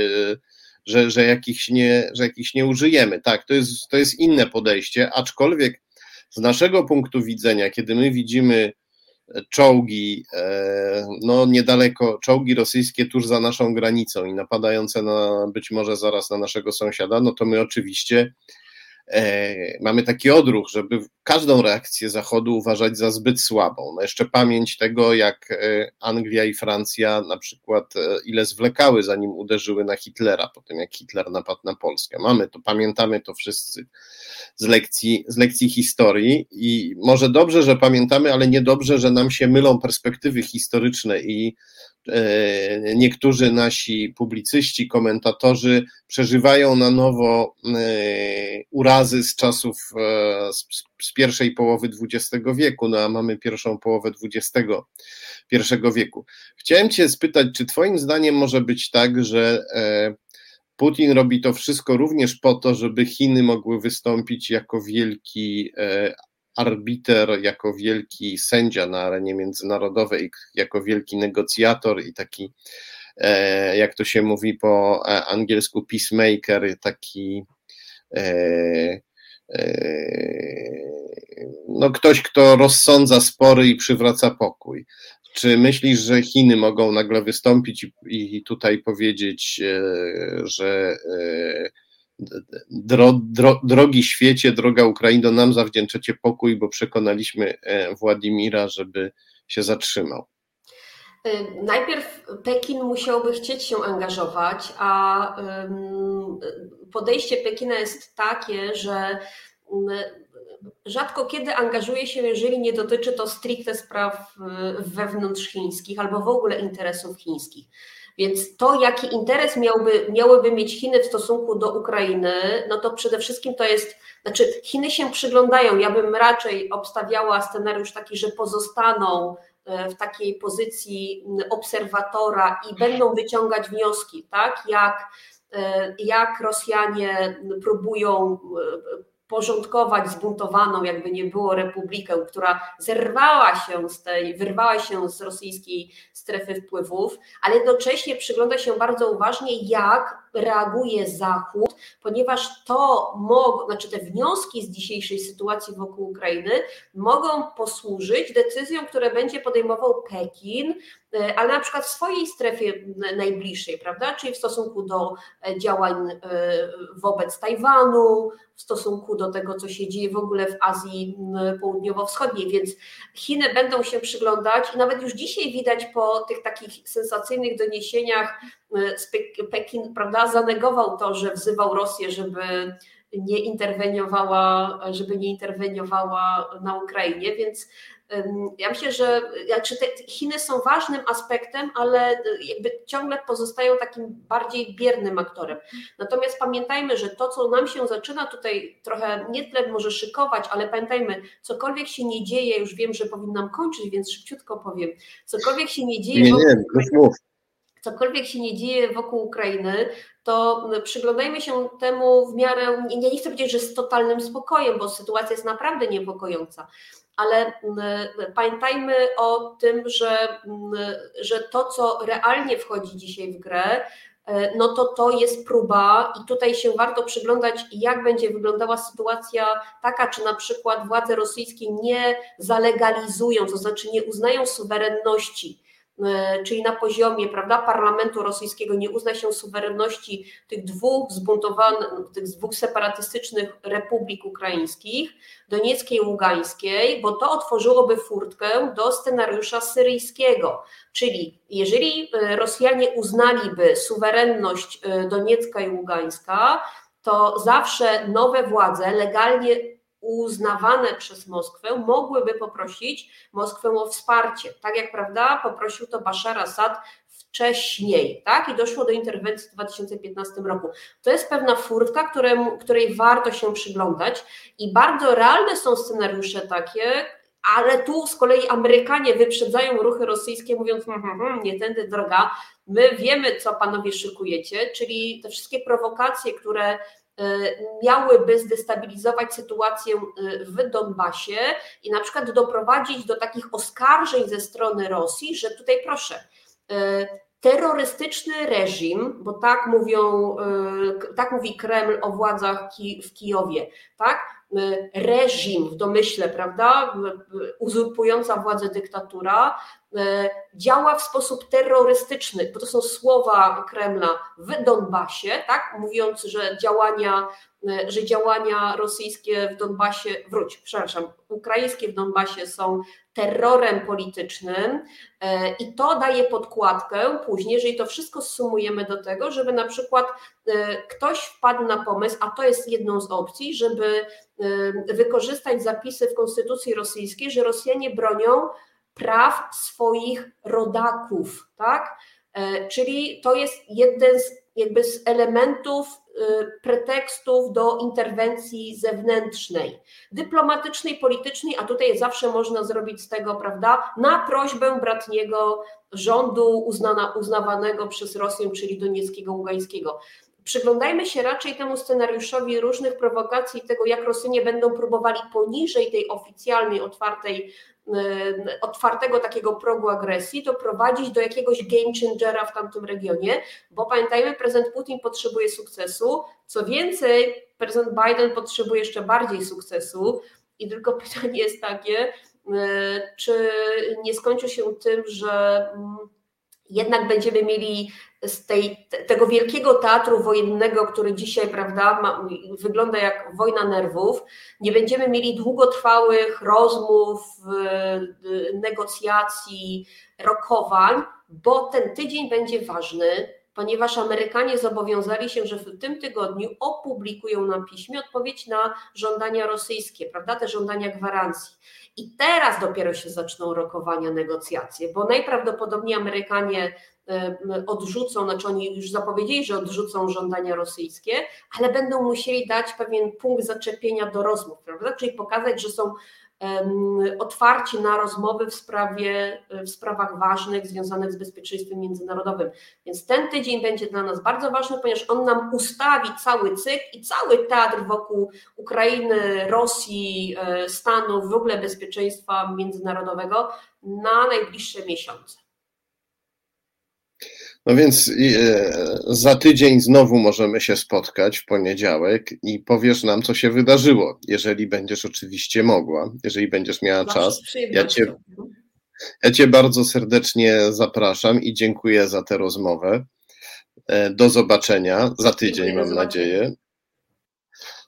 że, że, jakichś nie, że jakichś nie użyjemy. Tak, to jest, to jest inne podejście, aczkolwiek z naszego punktu widzenia, kiedy my widzimy czołgi, e, no niedaleko, czołgi rosyjskie tuż za naszą granicą i napadające na być może zaraz na naszego sąsiada, no to my oczywiście e, mamy taki odruch, żeby każdą reakcję Zachodu uważać za zbyt słabą. No jeszcze pamięć tego, jak e, Anglia i Francja na przykład e, ile zwlekały, zanim uderzyły na Hitlera, po tym jak Hitler napadł na Polskę. Mamy to, pamiętamy to wszyscy z lekcji, z lekcji historii i może dobrze, że pamiętamy, ale niedobrze, że nam się mylą perspektywy historyczne i E, niektórzy nasi publicyści, komentatorzy przeżywają na nowo e, urazy z czasów e, z pierwszej połowy XX wieku, no a mamy pierwszą połowę XXI wieku. Chciałem Cię spytać, czy Twoim zdaniem może być tak, że Putin robi to wszystko również po to, żeby Chiny mogły wystąpić jako wielki arbiter, jako wielki sędzia na arenie międzynarodowej, jako wielki negocjator i taki, e, jak to się mówi po e, angielsku, peacemaker, taki e, no ktoś, kto rozsądza spory i przywraca pokój. Czy myślisz, że Chiny mogą nagle wystąpić i, i tutaj powiedzieć, że Dro, dro, drogi świecie, droga Ukraino, nam zawdzięczacie pokój, bo przekonaliśmy e, Władimira, żeby się zatrzymał. E, najpierw Pekin musiałby chcieć się angażować, a podejście Pekina jest takie, że rzadko kiedy angażuje się, jeżeli nie dotyczy to stricte spraw e, wewnątrzchińskich albo w ogóle interesów chińskich. Więc to, jaki interes miałby, miałyby mieć Chiny w stosunku do Ukrainy, no to przede wszystkim to jest, znaczy Chiny się przyglądają. Ja bym raczej obstawiała scenariusz taki, że pozostaną e, w takiej pozycji obserwatora i będą wyciągać wnioski, tak? Jak, e, jak Rosjanie próbują porządkować zbuntowaną, jakby nie było republikę, która zerwała się z tej, wyrwała się z rosyjskiej strefy wpływów, ale jednocześnie przygląda się bardzo uważnie, jak reaguje Zachód, ponieważ to mogą, znaczy te wnioski z dzisiejszej sytuacji wokół Ukrainy mogą posłużyć decyzjom, które będzie podejmował Pekin, e, ale na przykład w swojej strefie najbliższej, prawda? Czyli w stosunku do e, działań e, wobec Tajwanu, w stosunku do tego, co się dzieje w ogóle w Azji Południowo-Wschodniej, więc Chiny będą się przyglądać i nawet już dzisiaj widać po tych takich sensacyjnych doniesieniach Pekin, prawda, zanegował to, że wzywał Rosję, żeby nie interweniowała, żeby nie interweniowała na Ukrainie, więc ja myślę, że znaczy te Chiny są ważnym aspektem, ale jakby ciągle pozostają takim bardziej biernym aktorem. Natomiast pamiętajmy, że to, co nam się zaczyna tutaj trochę nie tyle może szykować, ale pamiętajmy, cokolwiek się nie dzieje, już wiem, że powinnam kończyć, więc szybciutko powiem, cokolwiek się nie dzieje. Nie, nie, mów cokolwiek się nie dzieje wokół Ukrainy, to przyglądajmy się temu w miarę, ja nie chcę powiedzieć, że z totalnym spokojem, bo sytuacja jest naprawdę niepokojąca, ale pamiętajmy o tym, że, że to, co realnie wchodzi dzisiaj w grę, e, no to to jest próba i tutaj się warto przyglądać, jak będzie wyglądała sytuacja taka, czy na przykład władze rosyjskie nie zalegalizują, to znaczy nie uznają suwerenności czyli na poziomie prawda, parlamentu rosyjskiego nie uzna się suwerenności tych dwóch zbuntowanych, tych dwóch separatystycznych republik ukraińskich, Donieckiej i Ługańskiej, bo to otworzyłoby furtkę do scenariusza syryjskiego. Czyli jeżeli e, Rosjanie uznaliby suwerenność e, Doniecka i Ługańska, to zawsze nowe władze legalnie uznawane przez Moskwę, mogłyby poprosić Moskwę o wsparcie. Tak jak prawda, poprosił to Bashar Assad wcześniej, tak? I doszło do interwencji w 2015 roku. To jest pewna furtka, której warto się przyglądać i bardzo realne są scenariusze takie, ale tu z kolei Amerykanie wyprzedzają ruchy rosyjskie, mówiąc, hm, hm, hm, nie tędy droga, my wiemy, co panowie szykujecie, czyli te wszystkie prowokacje, które miałyby zdestabilizować sytuację y, w Donbasie i na przykład doprowadzić do takich oskarżeń ze strony Rosji, że tutaj proszę, y, terrorystyczny reżim, bo tak mówią, tak mówi Kreml o władzach w Kijowie, tak? Reżim w domyśle, prawda, uzurpująca władzę dyktatura, działa w sposób terrorystyczny, bo to są słowa Kremla w Donbasie, tak, mówiąc, że działania że działania rosyjskie w Donbasie, wróć, przepraszam, ukraińskie w Donbasie są terrorem politycznym e, i to daje podkładkę później, jeżeli to wszystko sumujemy do tego, żeby na przykład e, ktoś wpadł na pomysł, a to jest jedną z opcji, żeby wykorzystać zapisy w konstytucji rosyjskiej, że Rosjanie bronią praw swoich rodaków, tak? Czyli to jest jeden z jakby z elementów y, pretekstów do interwencji zewnętrznej, dyplomatycznej, politycznej, a tutaj zawsze można zrobić z tego, prawda, na prośbę bratniego rządu uznana, uznawanego przez Rosję, czyli Donieckiego, Ługańskiego. Przyglądajmy się raczej temu scenariuszowi różnych prowokacji, tego jak Rosjanie będą próbowali poniżej tej oficjalnej, otwartej otwartego takiego progu agresji, to prowadzić do jakiegoś game changera w tamtym regionie, bo pamiętajmy, prezydent Putin potrzebuje sukcesu, co więcej, prezydent Biden potrzebuje jeszcze bardziej sukcesu. I tylko pytanie jest takie, y, czy nie skończy się tym, że mm, jednak będziemy mieli z tej, tego wielkiego teatru wojennego, który dzisiaj prawda, ma, wygląda jak wojna nerwów, nie będziemy mieli długotrwałych rozmów, negocjacji, rokowań, bo ten tydzień będzie ważny, ponieważ Amerykanie zobowiązali się, że w tym tygodniu opublikują na piśmie odpowiedź na żądania rosyjskie, prawda, te żądania gwarancji. I teraz dopiero się zaczną rokowania, negocjacje, bo najprawdopodobniej Amerykanie odrzucą, znaczy oni już zapowiedzieli, że odrzucą żądania rosyjskie, ale będą musieli dać pewien punkt zaczepienia do rozmów, prawda? Czyli pokazać, że są otwarci na rozmowy w, sprawie, w sprawach ważnych związanych z bezpieczeństwem międzynarodowym. Więc ten tydzień będzie dla nas bardzo ważny, ponieważ on nam ustawi cały cykl i cały teatr wokół Ukrainy, Rosji, e, Stanów, w ogóle bezpieczeństwa międzynarodowego na najbliższe miesiące. No więc e, za tydzień znowu możemy się spotkać w poniedziałek i powiesz nam, co się wydarzyło, jeżeli będziesz oczywiście mogła, jeżeli będziesz miała czas. Ja cię, ja cię bardzo serdecznie zapraszam i dziękuję za tę rozmowę. E, do zobaczenia za tydzień, mam nadzieję.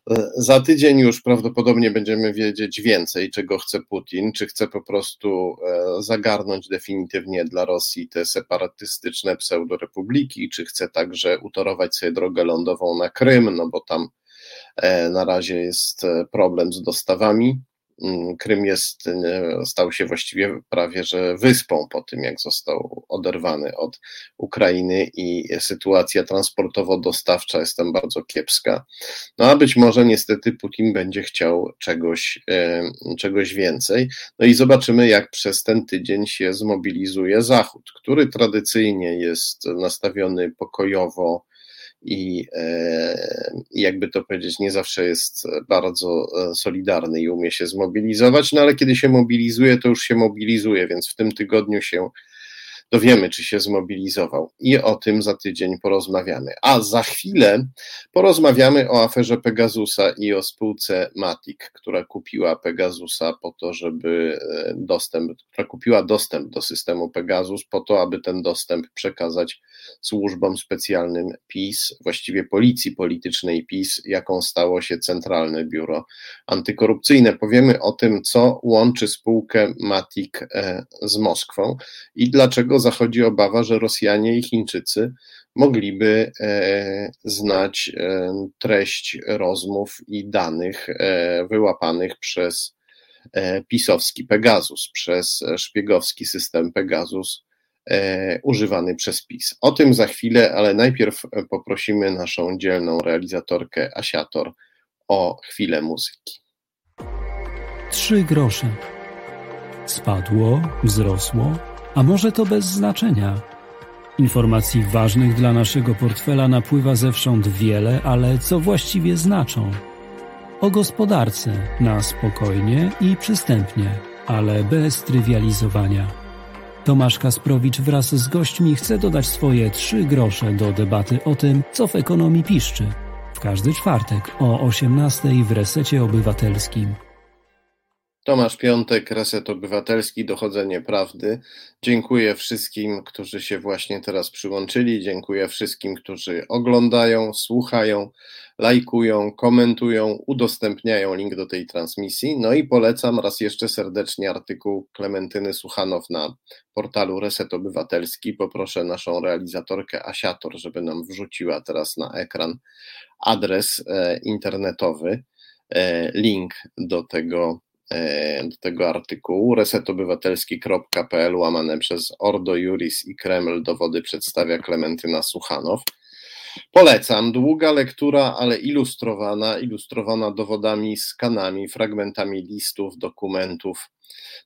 E, za tydzień już prawdopodobnie będziemy wiedzieć więcej, czego chce Putin, czy chce po prostu e, zagarnąć definitywnie dla Rosji te separatystyczne pseudorepubliki, czy chce także utorować sobie drogę lądową na Krym, no bo tam e, na razie jest problem z dostawami. Mm, Krym jest, stał się właściwie prawie że wyspą po tym, jak został oderwany od Ukrainy i sytuacja transportowo-dostawcza jest tam bardzo kiepska. No a być może niestety Putin będzie chciał czegoś, czegoś więcej. No i zobaczymy, jak przez ten tydzień się zmobilizuje Zachód, który tradycyjnie jest nastawiony pokojowo i e, jakby to powiedzieć, nie zawsze jest bardzo e, solidarny i umie się zmobilizować, no ale kiedy się mobilizuje, to już się mobilizuje, więc w tym tygodniu się dowiemy, czy się zmobilizował. I o tym za tydzień porozmawiamy. A za chwilę porozmawiamy o aferze Pegasusa i o spółce Matic, która kupiła Pegasusa po to, żeby e, dostęp, która kupiła dostęp do systemu Pegasus po to, aby ten dostęp przekazać służbom specjalnym PiS, właściwie policji politycznej PiS, jaką stało się Centralne Biuro Antykorupcyjne. Powiemy o tym, co łączy spółkę Matic e, z Moskwą i dlaczego zachodzi obawa, że Rosjanie i Chińczycy mogliby e, znać e, treść rozmów i danych wyłapanych przez pisowski Pegasus, przez szpiegowski system Pegasus E, używany przez PiS. O tym za chwilę, ale najpierw poprosimy naszą dzielną realizatorkę Asiator o chwilę muzyki. Trzy grosze. Spadło, wzrosło, a może to bez znaczenia. Informacji ważnych dla naszego portfela napływa zewsząd wiele, ale co właściwie znaczą? O gospodarce na spokojnie i przystępnie, ale bez trywializowania. Tomasz Kasprowicz wraz z gośćmi chce dodać swoje trzy grosze do debaty o tym, co w ekonomii piszczy każdy czwartek o 18 w Resecie Obywatelskim. Tomasz Piątek, Reset Obywatelski, Dochodzenie Prawdy. Dziękuję wszystkim, którzy się właśnie teraz przyłączyli. Dziękuję wszystkim, którzy oglądają, słuchają, lajkują, komentują, udostępniają link do tej transmisji. No i polecam raz jeszcze serdecznie artykuł Klementyny Suchanow na portalu Reset Obywatelski. Poproszę naszą realizatorkę Asiator, żeby nam wrzuciła teraz na ekran adres e, internetowy, e, link do tego do tego artykułu resetobywatelski.pl łamane przez Ordo Juris i Kreml dowody przedstawia Klementyna Suchanow. Polecam, długa lektura, ale ilustrowana, ilustrowana dowodami, skanami, fragmentami listów, dokumentów.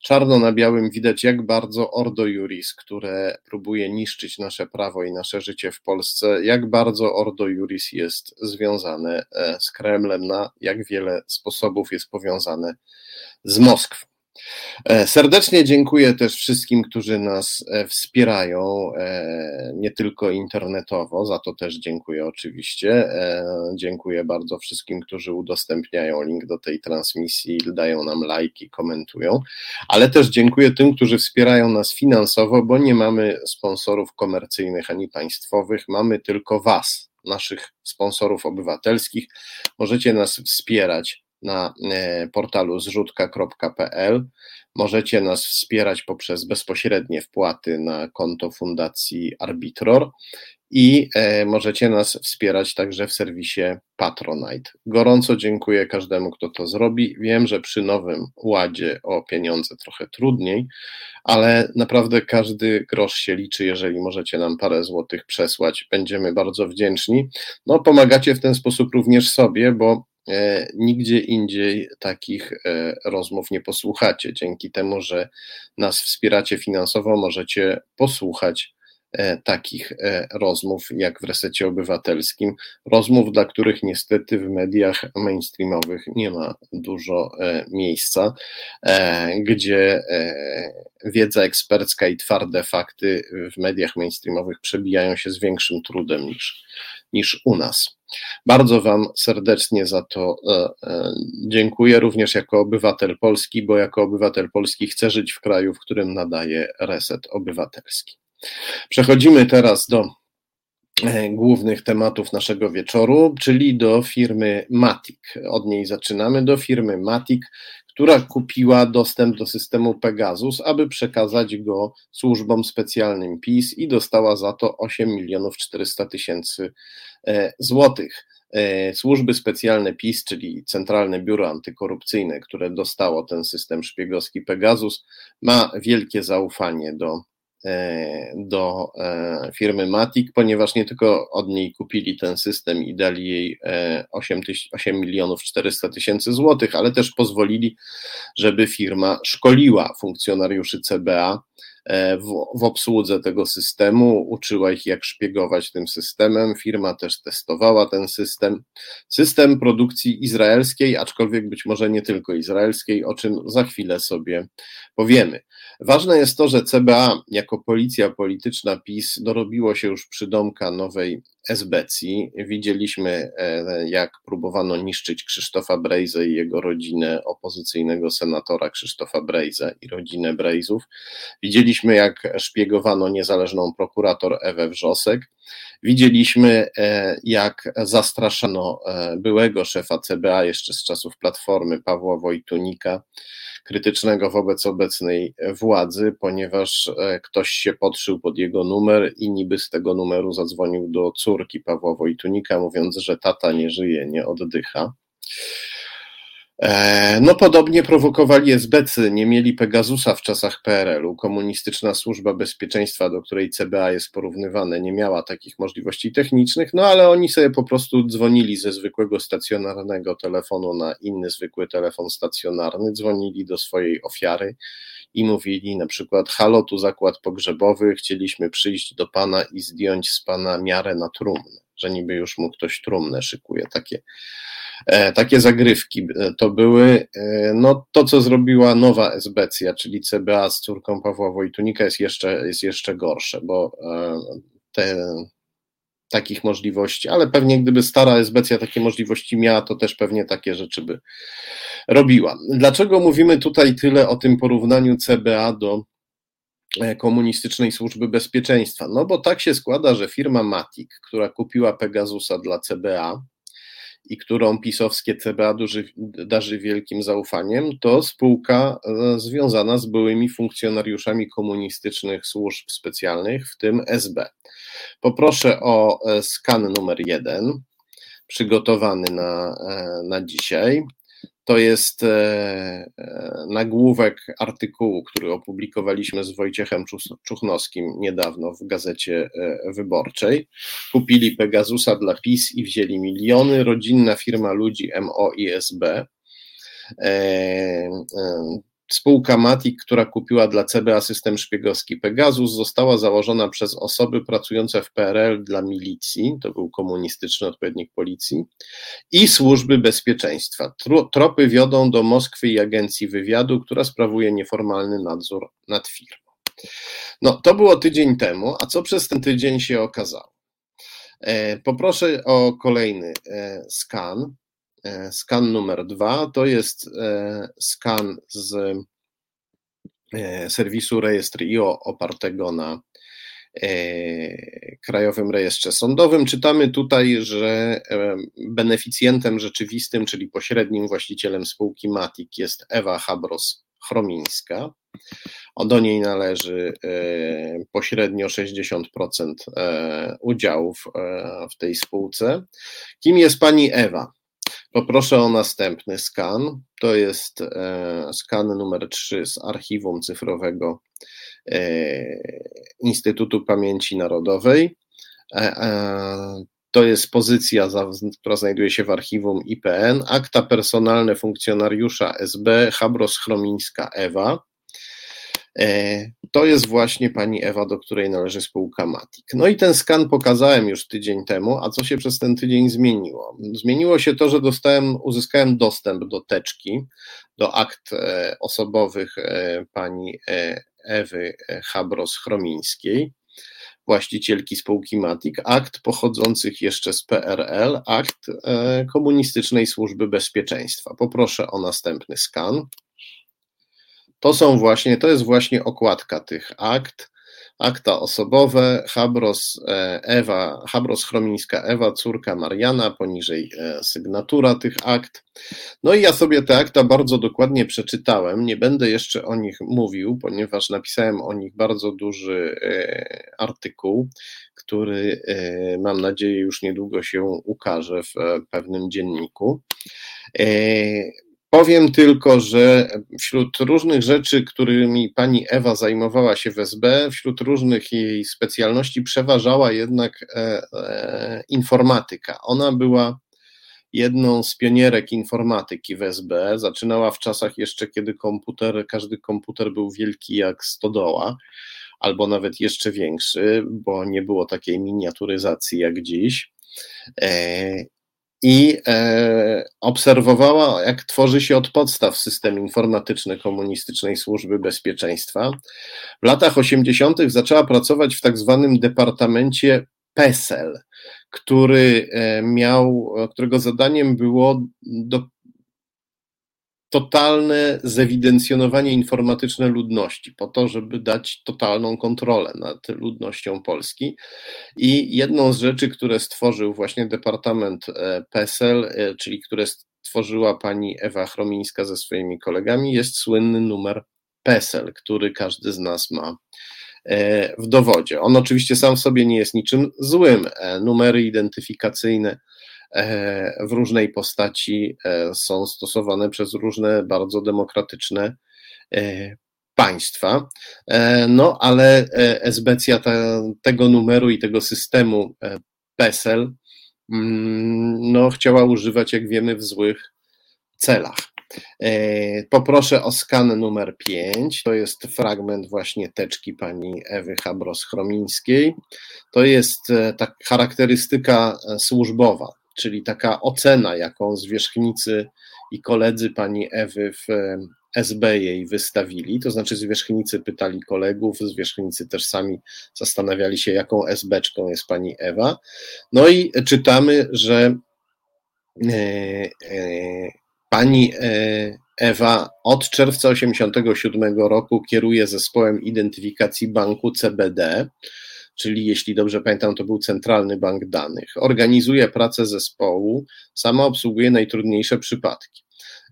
Czarno na białym widać, jak bardzo Ordo Juris, które próbuje niszczyć nasze prawo i nasze życie w Polsce, jak bardzo Ordo Juris jest związane e, z Kremlem, na jak wiele sposobów jest powiązane z Moskwy. E, serdecznie dziękuję też wszystkim, którzy nas e, wspierają, e, nie tylko internetowo, za to też dziękuję oczywiście. Dziękuję bardzo wszystkim, którzy udostępniają link do tej transmisji, dają nam lajki, komentują, ale też dziękuję tym, którzy wspierają nas finansowo, bo nie mamy sponsorów komercyjnych ani państwowych, mamy tylko Was, naszych sponsorów obywatelskich. Możecie nas wspierać na e, portalu zrzutka.pl. Możecie nas wspierać poprzez bezpośrednie wpłaty na konto Fundacji Arbitror i e, możecie nas wspierać także w serwisie Patronite. Gorąco dziękuję każdemu, kto to zrobi. Wiem, że przy nowym ładzie o pieniądze trochę trudniej, ale naprawdę każdy grosz się liczy. Jeżeli możecie nam parę złotych przesłać, będziemy bardzo wdzięczni. No, pomagacie w ten sposób również sobie, bo nigdzie indziej takich e, rozmów nie posłuchacie. Dzięki temu, że nas wspieracie finansowo, możecie posłuchać e, takich rozmów jak w resecie obywatelskim. Rozmów, dla których niestety w mediach mainstreamowych nie ma dużo miejsca, gdzie wiedza ekspercka i twarde fakty w mediach mainstreamowych przebijają się z większym trudem niż, niż u nas. Bardzo Wam serdecznie za to e, e, dziękuję, również jako obywatel polski, bo jako obywatel polski chcę żyć w kraju, w którym nadaje reset obywatelski. Przechodzimy teraz do e, głównych tematów naszego wieczoru, czyli do firmy Matic. Od niej zaczynamy, do firmy Matic, która kupiła dostęp do systemu Pegasus, aby przekazać go służbom specjalnym PiS i dostała za to 8 milionów 400 tysięcy e, złotych. E, służby specjalne PiS, czyli Centralne Biuro Antykorupcyjne, które dostało ten system szpiegowski Pegasus, ma wielkie zaufanie do do e, firmy Matic, ponieważ nie tylko od niej kupili ten system i dali jej 8, 8 milionów 400 tysięcy złotych, ale też pozwolili, żeby firma szkoliła funkcjonariuszy CBA E, w, w obsłudze tego systemu, uczyła ich jak szpiegować tym systemem. Firma też testowała ten system. System produkcji izraelskiej, aczkolwiek być może nie tylko izraelskiej, o czym za chwilę sobie powiemy. Ważne jest to, że CBA jako policja polityczna PiS dorobiło się już przydomka nowej esbecji. Widzieliśmy, e, jak próbowano niszczyć Krzysztofa Brejzę i jego rodzinę, opozycyjnego senatora Krzysztofa Brejzę i rodzinę Brejzów. Widzieliśmy, jak szpiegowano niezależną prokurator Ewę Wrzosek. Widzieliśmy, e, jak zastraszano e, byłego szefa CBA jeszcze z czasów Platformy, Pawła Wojtunika krytycznego wobec obecnej władzy, ponieważ e, ktoś się podszył pod jego numer i niby z tego numeru zadzwonił do córki Pawła Wojtunika, mówiąc, że tata nie żyje, nie oddycha. E, no podobnie prowokowali esbecy, nie mieli Pegasusa w czasach PRL-u. Komunistyczna Służba Bezpieczeństwa, do której CBA jest porównywane, nie miała takich możliwości technicznych, no ale oni sobie po prostu dzwonili ze zwykłego stacjonarnego telefonu na inny zwykły telefon stacjonarny, dzwonili do swojej ofiary i mówili na przykład halo, tu zakład pogrzebowy, chcieliśmy przyjść do pana i zdjąć z pana miarę na trumnę, że niby już mu ktoś trumnę szykuje, takie E, takie zagrywki e, to były. E, no, to, co zrobiła nowa esbecja, czyli CBA z córką Pawła Wojtunika, jest jeszcze, jest jeszcze gorsze, bo te, takich możliwości, ale pewnie gdyby stara Esbecja takie możliwości miała, to też pewnie takie rzeczy by robiła. Dlaczego mówimy tutaj tyle o tym porównaniu CBA do e, komunistycznej służby bezpieczeństwa? No bo tak się składa, że firma Matic, która kupiła Pegasusa dla CBA, i którą pisowskie CBA darzy wielkim zaufaniem, to spółka e, związana z byłymi funkcjonariuszami komunistycznych służb specjalnych, w tym SB. Poproszę o e, skan numer jeden, przygotowany na, e, na dzisiaj. To jest e, e, nagłówek artykułu, który opublikowaliśmy z Wojciechem Czuchnowskim niedawno w gazecie e, wyborczej. Kupili Pegasusa dla PiS i wzięli miliony. Rodzinna firma ludzi MO i SB. Spółka Matic, która kupiła dla CBA system szpiegowski Pegasus, została założona przez osoby pracujące w PRL dla milicji, to był komunistyczny odpowiednik policji, i służby bezpieczeństwa. Tropy wiodą do Moskwy i agencji wywiadu, która sprawuje nieformalny nadzór nad firmą. No, to było tydzień temu, a co przez ten tydzień się okazało? E, poproszę o kolejny e, skan. E, skan numer dwa to jest e, skan z e, serwisu rejestr.io opartego na Krajowym Rejestrze Sądowym. Czytamy tutaj, że beneficjentem rzeczywistym, czyli pośrednim właścicielem spółki Matic jest Ewa Habros-Chromińska. Do niej należy pośrednio 60% udziałów w tej spółce. Kim jest pani Ewa? Poproszę o następny skan. To jest e, skan numer 3 z archiwum cyfrowego e, Instytutu Pamięci Narodowej. E, to jest pozycja, która znajduje się w archiwum IPN. Akta personalne funkcjonariusza SB Habros Chromińska Ewa. E, to jest właśnie pani Ewa, do której należy spółka Matic. No i ten skan pokazałem już tydzień temu, a co się przez ten tydzień zmieniło? Zmieniło się to, że dostałem, uzyskałem dostęp do teczki, do akt e, osobowych e, pani Ewy Habros-Chromińskiej, właścicielki spółki Matic, akt pochodzących jeszcze z PRL, akt Komunistycznej Służby Bezpieczeństwa. Poproszę o następny skan. To są właśnie, to jest właśnie okładka tych akt. Akta osobowe, Habros e, Ewa, Habros Chromińska Ewa, córka Mariana, poniżej e, sygnatura tych akt. No i ja sobie te akta bardzo dokładnie przeczytałem. Nie będę jeszcze o nich mówił, ponieważ napisałem o nich bardzo duży e, artykuł, który mam nadzieję już niedługo się ukaże w pewnym dzienniku. Powiem tylko, że wśród różnych rzeczy, którymi pani Ewa zajmowała się w SB, wśród różnych jej specjalności przeważała jednak e, e, informatyka. Ona była jedną z pionierek informatyki w SB. Zaczynała w czasach jeszcze, kiedy komputer, każdy komputer był wielki jak stodoła, albo nawet jeszcze większy, bo nie było takiej miniaturyzacji jak dziś. I e, obserwowała, jak tworzy się od podstaw system informatyczny komunistycznej służby bezpieczeństwa. W latach 80. zaczęła pracować w tak zwanym departamencie PESEL, który e, miał, którego zadaniem było do, totalne zewidencjonowanie informatyczne ludności, po to, żeby dać totalną kontrolę nad ludnością Polski. I jedną z rzeczy, które stworzył właśnie Departament e, PESEL, e, czyli które stworzyła pani Ewa Chromińska ze swoimi kolegami, jest słynny numer PESEL, który każdy z nas ma e, w dowodzie. On oczywiście sam w sobie nie jest niczym złym. Numery identyfikacyjne w różnej postaci e, są stosowane przez różne bardzo demokratyczne e, państwa. E, no, ale esbecja tego numeru i tego systemu PESEL mm, no, chciała używać, jak wiemy, w złych celach. Poproszę o skan numer 5. To jest fragment właśnie teczki pani Ewy Habros-Chromińskiej. To jest tak charakterystyka służbowa czyli taka ocena, jaką zwierzchnicy i koledzy pani Ewy w SB jej wystawili, to znaczy zwierzchnicy pytali kolegów, zwierzchnicy też sami zastanawiali się, jaką SBczką jest pani Ewa. No i czytamy, że pani Ewa od czerwca 1987 roku kieruje zespołem identyfikacji banku CBD, czyli jeśli dobrze pamiętam, to był Centralny Bank Danych. Organizuje pracę zespołu, sama obsługuje najtrudniejsze przypadki.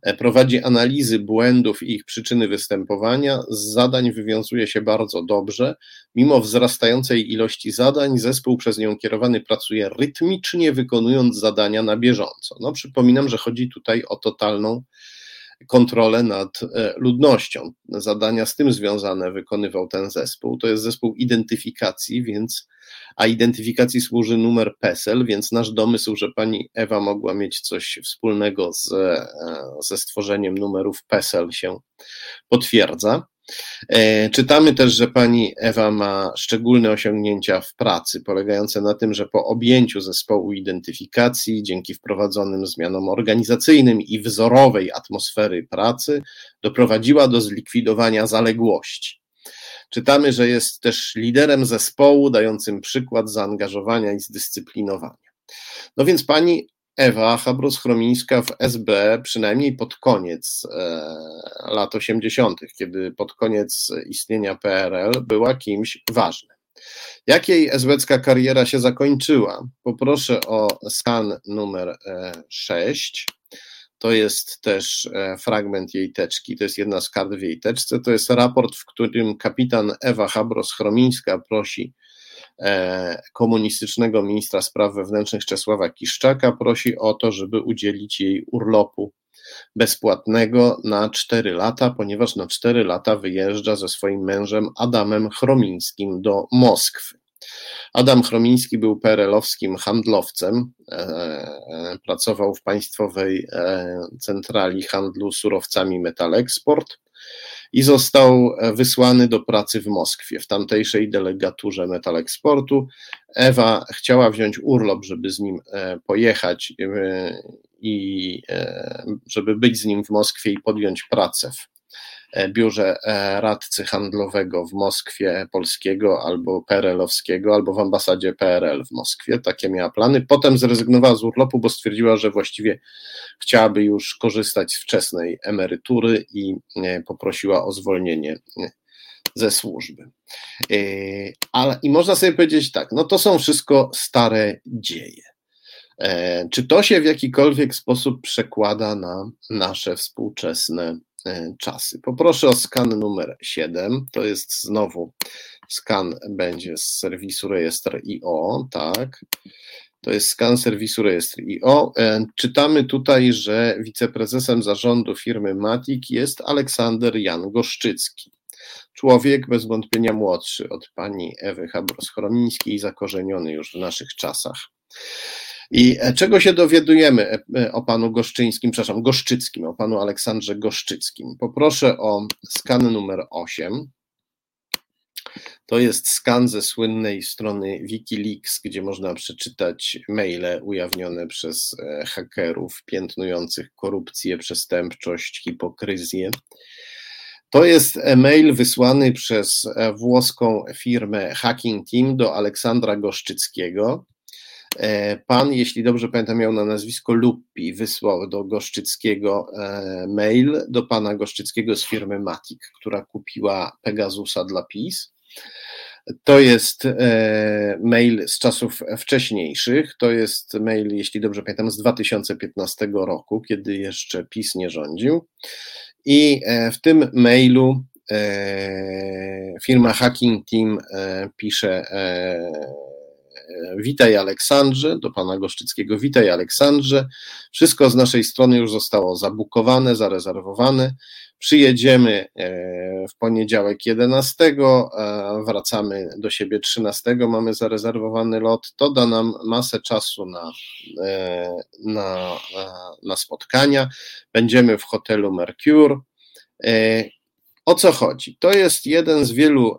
E, prowadzi analizy błędów i ich przyczyny występowania. Z zadań wywiązuje się bardzo dobrze. Mimo wzrastającej ilości zadań, zespół przez nią kierowany pracuje rytmicznie, wykonując zadania na bieżąco. No, przypominam, że chodzi tutaj o totalną kontrolę nad e, ludnością. Zadania z tym związane wykonywał ten zespół. To jest zespół identyfikacji, więc a identyfikacji służy numer PESEL, więc nasz domysł, że pani Ewa mogła mieć coś wspólnego z, e, ze stworzeniem numerów PESEL się potwierdza. E, czytamy też, że pani Ewa ma szczególne osiągnięcia w pracy, polegające na tym, że po objęciu zespołu identyfikacji, dzięki wprowadzonym zmianom organizacyjnym i wzorowej atmosfery pracy, doprowadziła do zlikwidowania zaległości. Czytamy, że jest też liderem zespołu, dającym przykład zaangażowania i zdyscyplinowania. No więc pani Ewa Habros-Chromińska w SB, przynajmniej pod koniec e, lat 80., kiedy pod koniec istnienia PRL była kimś ważnym. Jak jej esbecka kariera się zakończyła? Poproszę o skan numer 6. E, to jest też e, fragment jej teczki, to jest jedna z kart w jej teczce. To jest raport, w którym kapitan Ewa Habros-Chromińska prosi komunistycznego ministra spraw wewnętrznych Czesława Kiszczaka prosi o to, żeby udzielić jej urlopu bezpłatnego na 4 lata, ponieważ na 4 lata wyjeżdża ze swoim mężem Adamem Chromińskim do Moskwy. Adam Chromiński był perelowskim handlowcem, e, e, pracował w państwowej centrali handlu surowcami Metalexport i został e, wysłany do pracy w Moskwie, w tamtejszej delegaturze Metal Exportu. Ewa chciała wziąć urlop, żeby z nim e, pojechać e, i żeby być z nim w Moskwie i podjąć pracę w biurze e, radcy handlowego w Moskwie polskiego albo PRL-owskiego, albo w ambasadzie PRL w Moskwie. Takie miała plany. Potem zrezygnowała z urlopu, bo stwierdziła, że właściwie chciałaby już korzystać z wczesnej emerytury i e, poprosiła o zwolnienie ze służby. Ale, I można sobie powiedzieć tak, no to są wszystko stare dzieje. Czy to się w jakikolwiek sposób przekłada na nasze współczesne E, czasy. Poproszę o skan numer 7. To jest znowu skan będzie z serwisu rejestr IO, tak. To jest skan serwisu rejestr IO. E, czytamy tutaj, że wiceprezesem zarządu firmy Matic jest Aleksander Jan Goszczycki. Człowiek bez wątpienia młodszy od pani Ewy Habros-Chromińskiej, zakorzeniony już w naszych czasach. I e, czego się dowiadujemy e, e, o panu Goszczyńskim, przepraszam, Goszczyckim, o panu Aleksandrze Goszczyckim? Poproszę o skan numer 8. To jest skan ze słynnej strony Wikileaks, gdzie można przeczytać maile ujawnione przez hakerów piętnujących korupcję, przestępczość, hipokryzję. To jest mail wysłany przez włoską firmę Hacking Team do Aleksandra Goszczyckiego. E, pan, jeśli dobrze pamiętam, miał na nazwisko Luppi, wysłał do Goszczyckiego e, mail, do pana Goszczyckiego z firmy Matic, która kupiła Pegasusa dla PiS. To jest e, mail z czasów wcześniejszych. To jest mail, jeśli dobrze pamiętam, z 2015 roku, kiedy jeszcze PiS nie rządził. I w tym mailu firma Hacking Team pisze Witaj Aleksandrze, do pana Goszczyckiego, witaj Aleksandrze. Wszystko z naszej strony już zostało zabukowane, zarezerwowane. Przyjedziemy e, w poniedziałek 11, wracamy do siebie 13, mamy zarezerwowany lot. To da nam masę czasu na, e, na, na spotkania. Będziemy w hotelu Mercure. E, o co chodzi? To jest jeden z wielu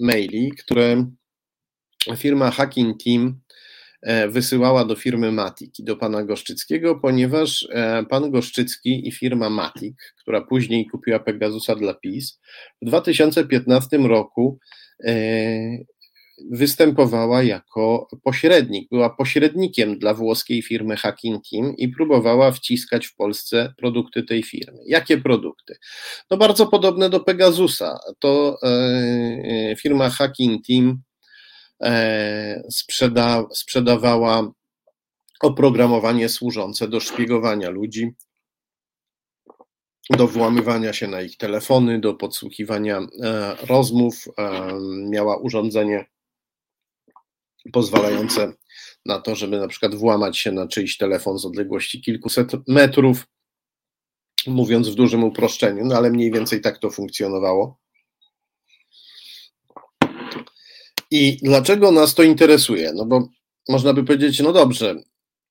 maili, które firma Hacking Team wysyłała do firmy Matic i do pana Goszczyckiego, ponieważ pan Goszczycki i firma Matic, która później kupiła Pegasusa dla PiS, w 2015 roku występowała jako pośrednik, była pośrednikiem dla włoskiej firmy Hacking Team i próbowała wciskać w Polsce produkty tej firmy. Jakie produkty? No bardzo podobne do Pegasusa. To e, e firma Hacking Team e, sprzeda, sprzedawała oprogramowanie służące do szpiegowania ludzi, do włamywania się na ich telefony, do podsłuchiwania e, rozmów. Miała urządzenie pozwalające na to, żeby na przykład włamać się na czyjś telefon z odległości kilkuset metrów, mówiąc w dużym uproszczeniu, no ale mniej więcej tak to funkcjonowało. I dlaczego nas to interesuje? No bo można by powiedzieć, no dobrze,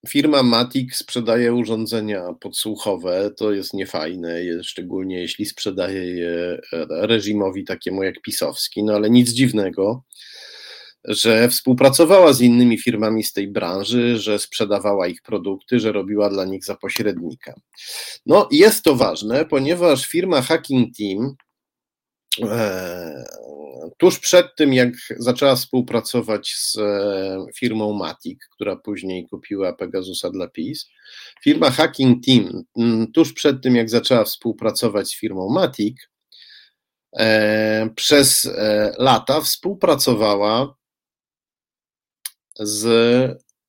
firma Matic sprzedaje urządzenia podsłuchowe, to jest niefajne, szczególnie jeśli sprzedaje je reżimowi takiemu jak pisowski, no ale nic dziwnego, że współpracowała z innymi firmami z tej branży, że sprzedawała ich produkty, że robiła dla nich za pośrednika. No, jest to ważne, ponieważ firma Hacking Team e, tuż przed tym, jak zaczęła współpracować z e, firmą Matic, która później kupiła Pegasusa dla PiS, firma Hacking Team, tuż przed tym, jak zaczęła współpracować z firmą Matic, e, przez lata współpracowała z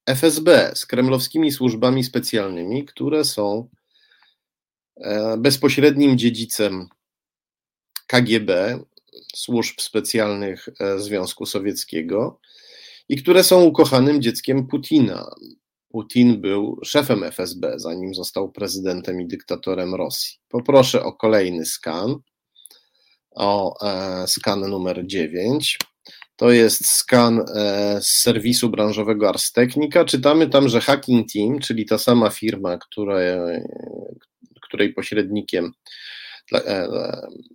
FSB, z kremlowskimi służbami specjalnymi, które są e, bezpośrednim dziedzicem KGB, służb specjalnych e, Związku Sowieckiego i które są ukochanym dzieckiem Putina. Putin był szefem FSB, zanim został prezydentem i dyktatorem Rosji. Poproszę o kolejny skan, o e, skan numer 9. To jest skan e, z serwisu branżowego Ars Technica. Czytamy tam, że Hacking Team, czyli ta sama firma, która, której pośrednikiem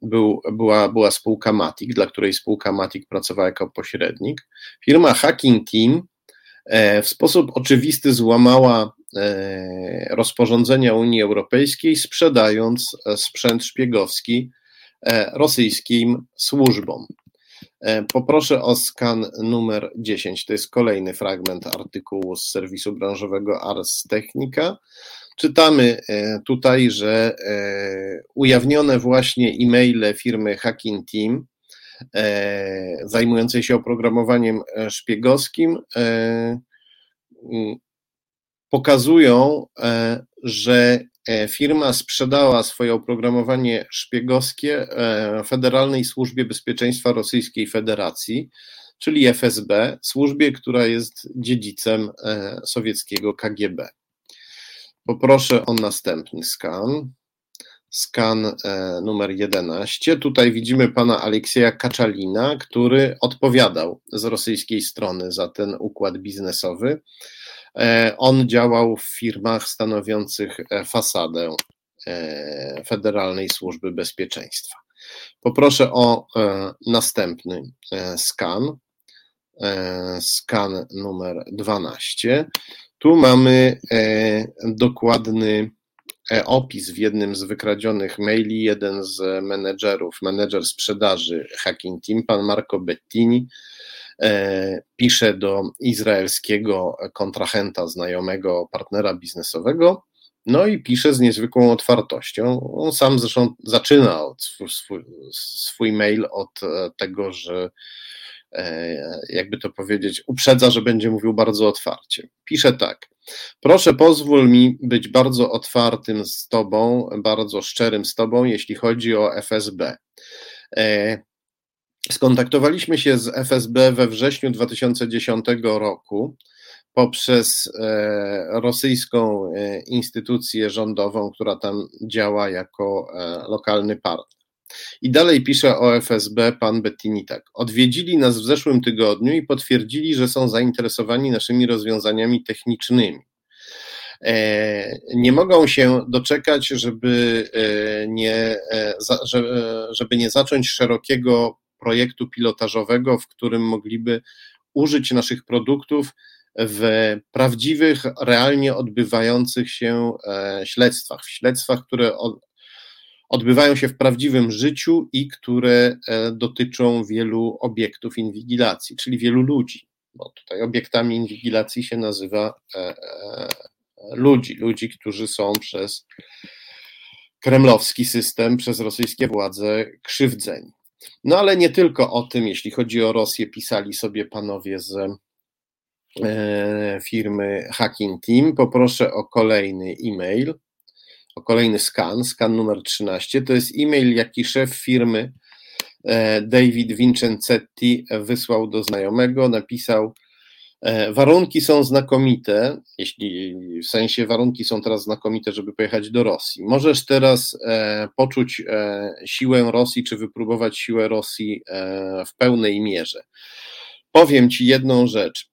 był, była, była spółka Matic, dla której spółka Matic pracowała jako pośrednik. Firma Hacking Team e, w sposób oczywisty złamała rozporządzenia Unii Europejskiej, sprzedając sprzęt szpiegowski rosyjskim służbom. E, poproszę o skan numer 10. To jest kolejny fragment artykułu z serwisu branżowego Ars Technica. Czytamy e, tutaj, że e, ujawnione właśnie e-maile firmy Hacking Team zajmującej się oprogramowaniem szpiegowskim pokazują, że E, firma sprzedała swoje oprogramowanie szpiegowskie e, Federalnej Służbie Bezpieczeństwa Rosyjskiej Federacji, czyli FSB, służbie, która jest dziedzicem e, sowieckiego KGB. Poproszę o następny skan. Skan numer 11. Tutaj widzimy pana Aleksieja Kaczalina, który odpowiadał z rosyjskiej strony za ten układ biznesowy. E, on działał w firmach stanowiących e, fasadę e, Federalnej Służby Bezpieczeństwa. Poproszę o następny skan. Skan numer 12. Tu mamy dokładny opis w jednym z wykradzionych maili. Jeden z menedżerów, menedżer sprzedaży Hacking Team, pan Marco Bettini, E, pisze do izraelskiego kontrahenta, znajomego partnera biznesowego, no i pisze z niezwykłą otwartością. On sam zresztą zaczyna swój, swój, mail od e, tego, że e, jakby to powiedzieć, uprzedza, że będzie mówił bardzo otwarcie. Pisze tak. Proszę pozwól mi być bardzo otwartym z Tobą, bardzo szczerym z Tobą, jeśli chodzi o FSB. Skontaktowaliśmy się z FSB we wrześniu 2010 roku poprzez e, rosyjską e, instytucję rządową, która tam działa jako e, lokalny partner. I dalej pisze o FSB pan Bettini tak. Odwiedzili nas w zeszłym tygodniu i potwierdzili, że są zainteresowani naszymi rozwiązaniami technicznymi. Nie mogą się doczekać, żeby nie, żeby nie zacząć szerokiego projektu pilotażowego, w którym mogliby użyć naszych produktów w prawdziwych, realnie odbywających się śledztwach, w śledztwach, które odbywają się w prawdziwym życiu i które dotyczą wielu obiektów inwigilacji, czyli wielu ludzi, bo tutaj obiektami inwigilacji się nazywa ludzi, ludzi, którzy są przez kremlowski system, przez rosyjskie władze krzywdzeni. No ale nie tylko o tym, jeśli chodzi o Rosję, pisali sobie panowie z e, firmy Hacking Team. Poproszę o kolejny e-mail, o kolejny skan, skan numer 13. To jest e-mail, jaki szef firmy e, David Vincenzetti wysłał do znajomego. Napisał: E, warunki są znakomite, jeśli w sensie warunki są teraz znakomite, żeby pojechać do Rosji. Możesz teraz e, poczuć siłę Rosji, czy wypróbować siłę Rosji w pełnej mierze. Powiem Ci jedną rzecz.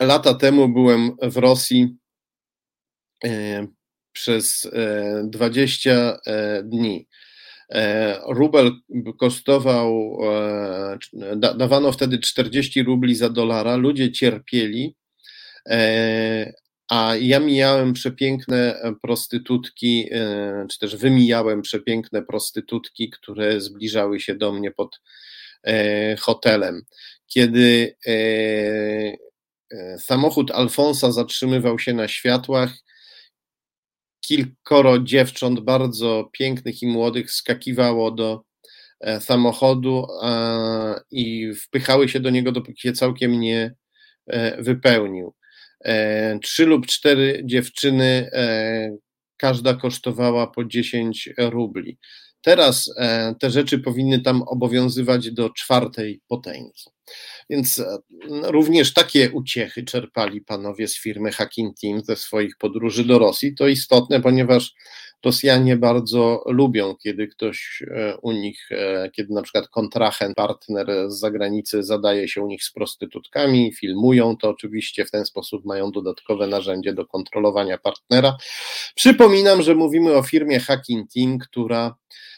Lata temu byłem w Rosji przez 20 dni. E, rubel kosztował, e, dawano wtedy 40 rubli za dolara, ludzie cierpieli, e, a ja mijałem przepiękne prostytutki, czy też wymijałem przepiękne prostytutki, które zbliżały się do mnie pod hotelem. Kiedy samochód Alfonsa zatrzymywał się na światłach, kilkoro dziewcząt bardzo pięknych i młodych skakiwało do e, samochodu i wpychały się do niego, dopóki się całkiem nie e, wypełnił. E, trzy lub cztery dziewczyny, każda kosztowała po 10 rubli. Teraz te rzeczy powinny tam obowiązywać do czwartej potęgi. Więc e, no, również takie uciechy czerpali panowie z firmy Hacking Team ze swoich podróży do Rosji. To istotne, ponieważ Rosjanie bardzo lubią, kiedy ktoś e, u nich, e, kiedy na przykład kontrahent, partner z zagranicy zadaje się u nich z prostytutkami, filmują to oczywiście, w ten sposób mają dodatkowe narzędzie do kontrolowania partnera. Przypominam, że mówimy o firmie Hacking Team, która E,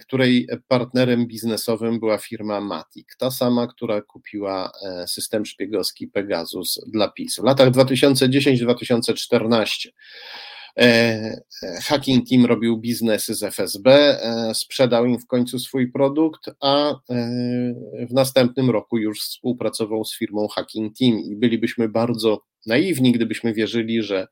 której partnerem biznesowym była firma Matic, ta sama, która kupiła e, system szpiegowski Pegasus dla PiS. W latach 2010-2014 e, Hacking Team robił biznesy z FSB, sprzedał im w końcu swój produkt, a w następnym roku już współpracował z firmą Hacking Team i bylibyśmy bardzo naiwni, gdybyśmy wierzyli, że E, e,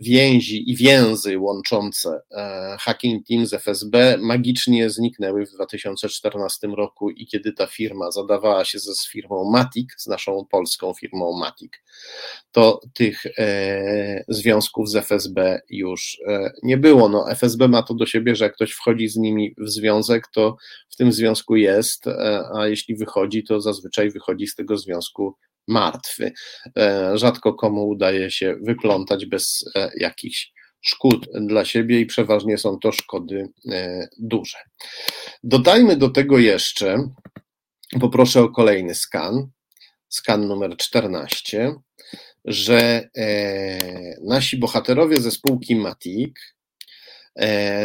więzi i więzy łączące e, Hacking Team z FSB magicznie zniknęły w 2014 roku i kiedy ta firma zadawała się ze z firmą Matic, z naszą polską firmą Matic, to tych związków z FSB już nie było. No, FSB ma to do siebie, że jak ktoś wchodzi z nimi w związek, to w tym związku jest, a jeśli wychodzi, to zazwyczaj wychodzi z tego związku martwy. E, rzadko komu udaje się wyplątać bez e, jakichś szkód dla siebie i przeważnie są to szkody e, duże. Dodajmy do tego jeszcze, poproszę o kolejny skan, skan numer 14, że nasi bohaterowie ze spółki Matic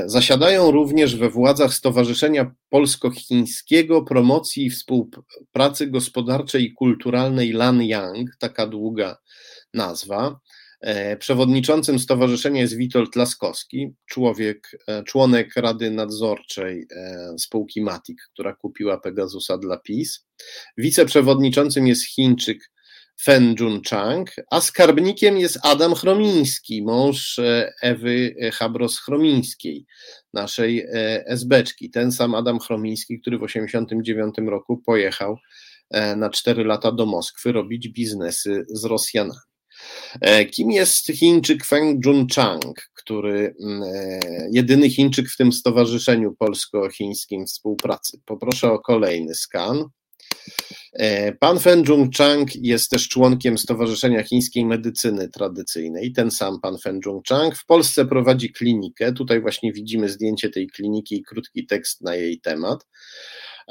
zasiadają również we władzach Stowarzyszenia Polsko-Chińskiego Promocji i Współpracy Gospodarczej i Kulturalnej Lan Yang, taka długa nazwa. E, przewodniczącym stowarzyszenia jest Witold Laskowski, człowiek, e, członek Rady Nadzorczej spółki Matic, która kupiła Pegasusa dla PiS. Wiceprzewodniczącym jest Chińczyk Fen Jun Chang, a skarbnikiem jest Adam Chromiński, mąż e, Ewy Habros-Chromińskiej, naszej e, SBczki. Ten sam Adam Chromiński, który w 1989 roku pojechał e, na 4 lata do Moskwy robić biznesy z Rosjanami. Kim jest Chińczyk Feng Junchang, który mm, jedyny Chińczyk w tym stowarzyszeniu polsko-chińskim współpracy? Poproszę o kolejny skan. E, pan Fen Chang jest też członkiem Stowarzyszenia Chińskiej Medycyny Tradycyjnej. Ten sam pan Fen Chang w Polsce prowadzi klinikę. Tutaj właśnie widzimy zdjęcie tej kliniki i krótki tekst na jej temat.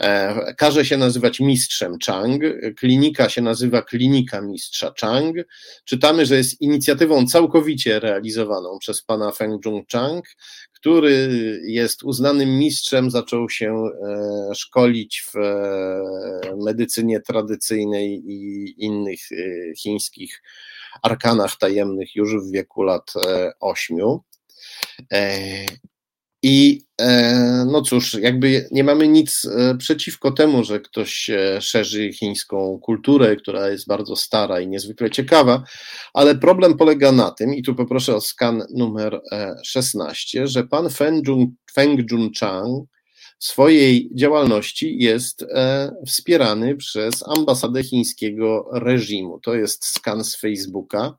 E, każe się nazywać mistrzem Chang. Klinika się nazywa Klinika Mistrza Chang. Czytamy, że jest inicjatywą całkowicie realizowaną przez pana Feng Chang, który jest uznanym mistrzem, zaczął się szkolić w medycynie tradycyjnej i innych chińskich arkanach tajemnych już w wieku lat ośmiu. I e, no cóż, jakby nie mamy nic e, przeciwko temu, że ktoś szerzy chińską kulturę, która jest bardzo stara i niezwykle ciekawa, ale problem polega na tym, i tu poproszę o skan numer 16, e, że pan Feng, Jun, Feng Junchang w swojej działalności jest wspierany przez ambasadę chińskiego reżimu. To jest skan z Facebooka.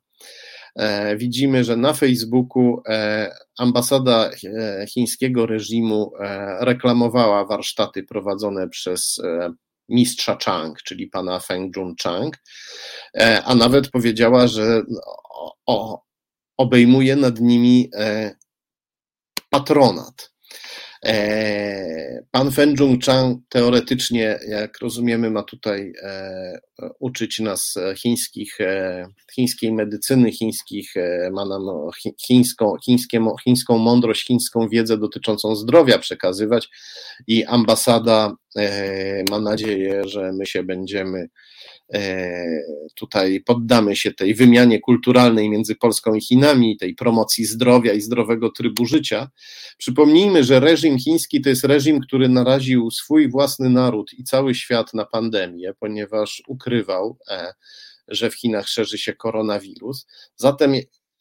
E, widzimy, że na Facebooku e, ambasada e, chińskiego reżimu reklamowała warsztaty prowadzone przez mistrza Chang, czyli pana Feng Jun Chang, a nawet powiedziała, że obejmuje nad nimi patronat. E, pan Fen Chang teoretycznie, jak rozumiemy, ma tutaj e, uczyć nas chińskich, e, chińskiej medycyny, chińskich, ma nam chińską, chińską mądrość, chińską wiedzę dotyczącą zdrowia przekazywać i ambasada ma nadzieję, że my się będziemy tutaj poddamy się tej wymianie kulturalnej między Polską i Chinami, tej promocji zdrowia i zdrowego trybu życia. Przypomnijmy, że reżim chiński to jest reżim, który naraził swój własny naród i cały świat na pandemię, ponieważ ukrywał, e, że w Chinach szerzy się koronawirus. Zatem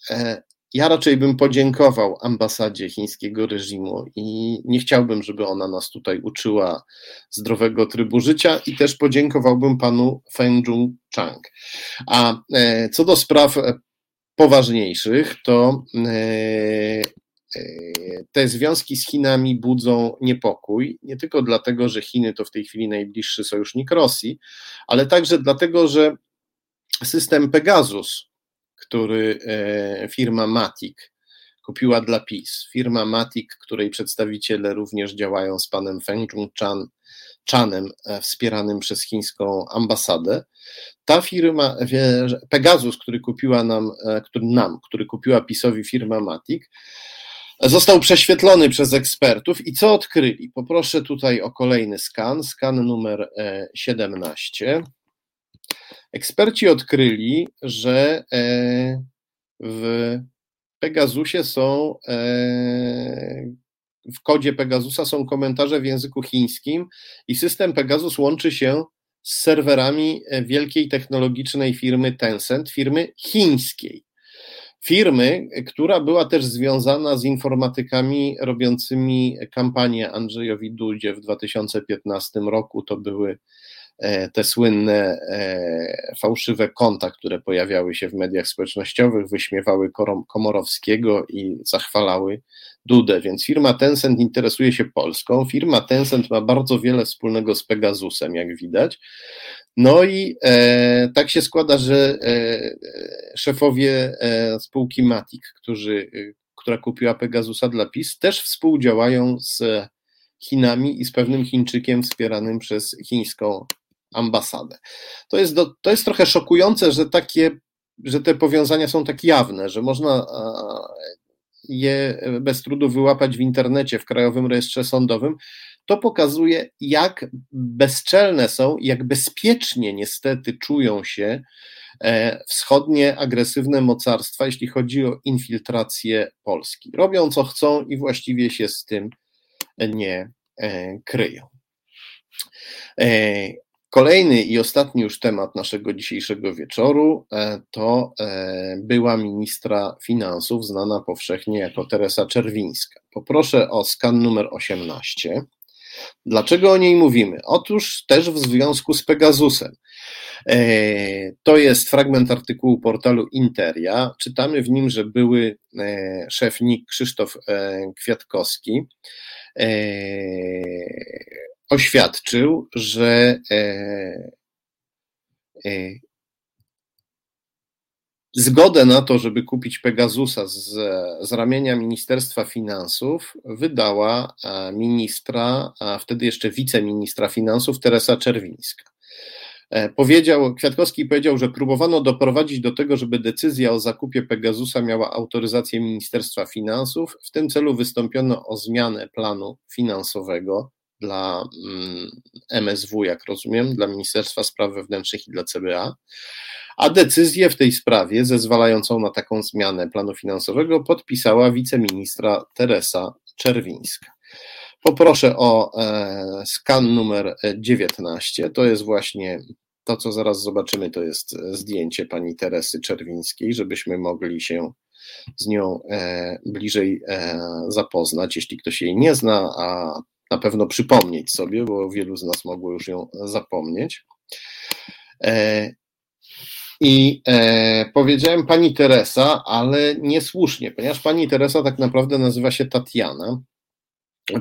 e, ja raczej bym podziękował ambasadzie chińskiego reżimu i nie chciałbym, żeby ona nas tutaj uczyła zdrowego trybu życia i też podziękowałbym panu Feng Chang. A e, co do spraw poważniejszych, to e, e, te związki z Chinami budzą niepokój, nie tylko dlatego, że Chiny to w tej chwili najbliższy sojusznik Rosji, ale także dlatego, że system Pegasus, który e, firma Matic kupiła dla PiS. Firma Matic, której przedstawiciele również działają z panem Feng Chan, Chanem, e, wspieranym przez chińską ambasadę. Ta firma, Pegasus, który kupiła nam, e, który nam, który kupiła PiSowi firma Matic, został prześwietlony przez ekspertów i co odkryli? Poproszę tutaj o kolejny skan, skan numer 17. Eksperci odkryli, że e, w Pegasusie są, e, w kodzie Pegasusa są komentarze w języku chińskim i system Pegasus łączy się z serwerami e, wielkiej technologicznej firmy Tencent, firmy chińskiej. Firmy, która była też związana z informatykami robiącymi kampanię Andrzejowi Dudzie w 2015 roku. To były te słynne e, fałszywe konta, które pojawiały się w mediach społecznościowych, wyśmiewały Komorowskiego i zachwalały Dudę. Więc firma Tencent interesuje się Polską. Firma Tencent ma bardzo wiele wspólnego z Pegasusem, jak widać. No i e, tak się składa, że e, szefowie e, spółki Matic, którzy, e, która kupiła Pegasusa dla PiS, też współdziałają z Chinami i z pewnym Chińczykiem wspieranym przez chińską ambasadę. To jest, do, to jest trochę szokujące, że takie, że te powiązania są tak jawne, że można je bez trudu wyłapać w internecie, w Krajowym Rejestrze Sądowym. To pokazuje, jak bezczelne są, jak bezpiecznie niestety czują się e, wschodnie agresywne mocarstwa, jeśli chodzi o infiltrację Polski. Robią co chcą i właściwie się z tym nie e, kryją. Kolejny i ostatni już temat naszego dzisiejszego wieczoru e, to e, była ministra finansów, znana powszechnie jako Teresa Czerwińska. Poproszę o skan numer 18. Dlaczego o niej mówimy? Otóż też w związku z Pegasusem. E, to jest fragment artykułu portalu Interia. Czytamy w nim, że były szef NIK Krzysztof Kwiatkowski oświadczył, że e, e, zgodę na to, żeby kupić Pegasusa z, z ramienia Ministerstwa Finansów wydała ministra, a wtedy jeszcze wiceministra finansów Teresa Czerwińska. E, powiedział, Kwiatkowski powiedział, że próbowano doprowadzić do tego, żeby decyzja o zakupie Pegasusa miała autoryzację Ministerstwa Finansów. W tym celu wystąpiono o zmianę planu finansowego dla MSW, mm, jak rozumiem, dla Ministerstwa Spraw Wewnętrznych i dla CBA. A decyzję w tej sprawie, zezwalającą na taką zmianę planu finansowego, podpisała wiceministra Teresa Czerwińska. Poproszę o e, skan numer 19. To jest właśnie to, co zaraz zobaczymy, to jest zdjęcie pani Teresy Czerwińskiej, żebyśmy mogli się z nią e, bliżej e, zapoznać, jeśli ktoś jej nie zna, a na pewno przypomnieć sobie, bo wielu z nas mogło już ją zapomnieć. I powiedziałem pani Teresa, ale niesłusznie, ponieważ pani Teresa tak naprawdę nazywa się Tatiana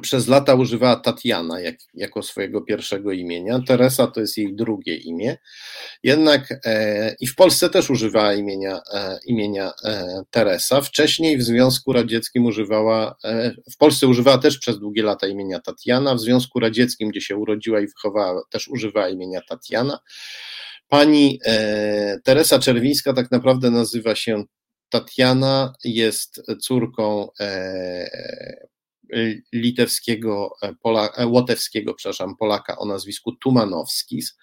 przez lata używała Tatiana jak, jako swojego pierwszego imienia. Teresa to jest jej drugie imię. Jednak e, i w Polsce też używała imienia, e, imienia e, Teresa. Wcześniej w Związku Radzieckim używała, e, w Polsce używała też przez długie lata imienia Tatiana. W Związku Radzieckim, gdzie się urodziła i wychowała, też używała imienia Tatiana. Pani e, Teresa Czerwińska tak naprawdę nazywa się Tatiana, jest córką e, litewskiego, e, Pola, e, łotewskiego, przepraszam, Polaka o nazwisku Tumanowskis.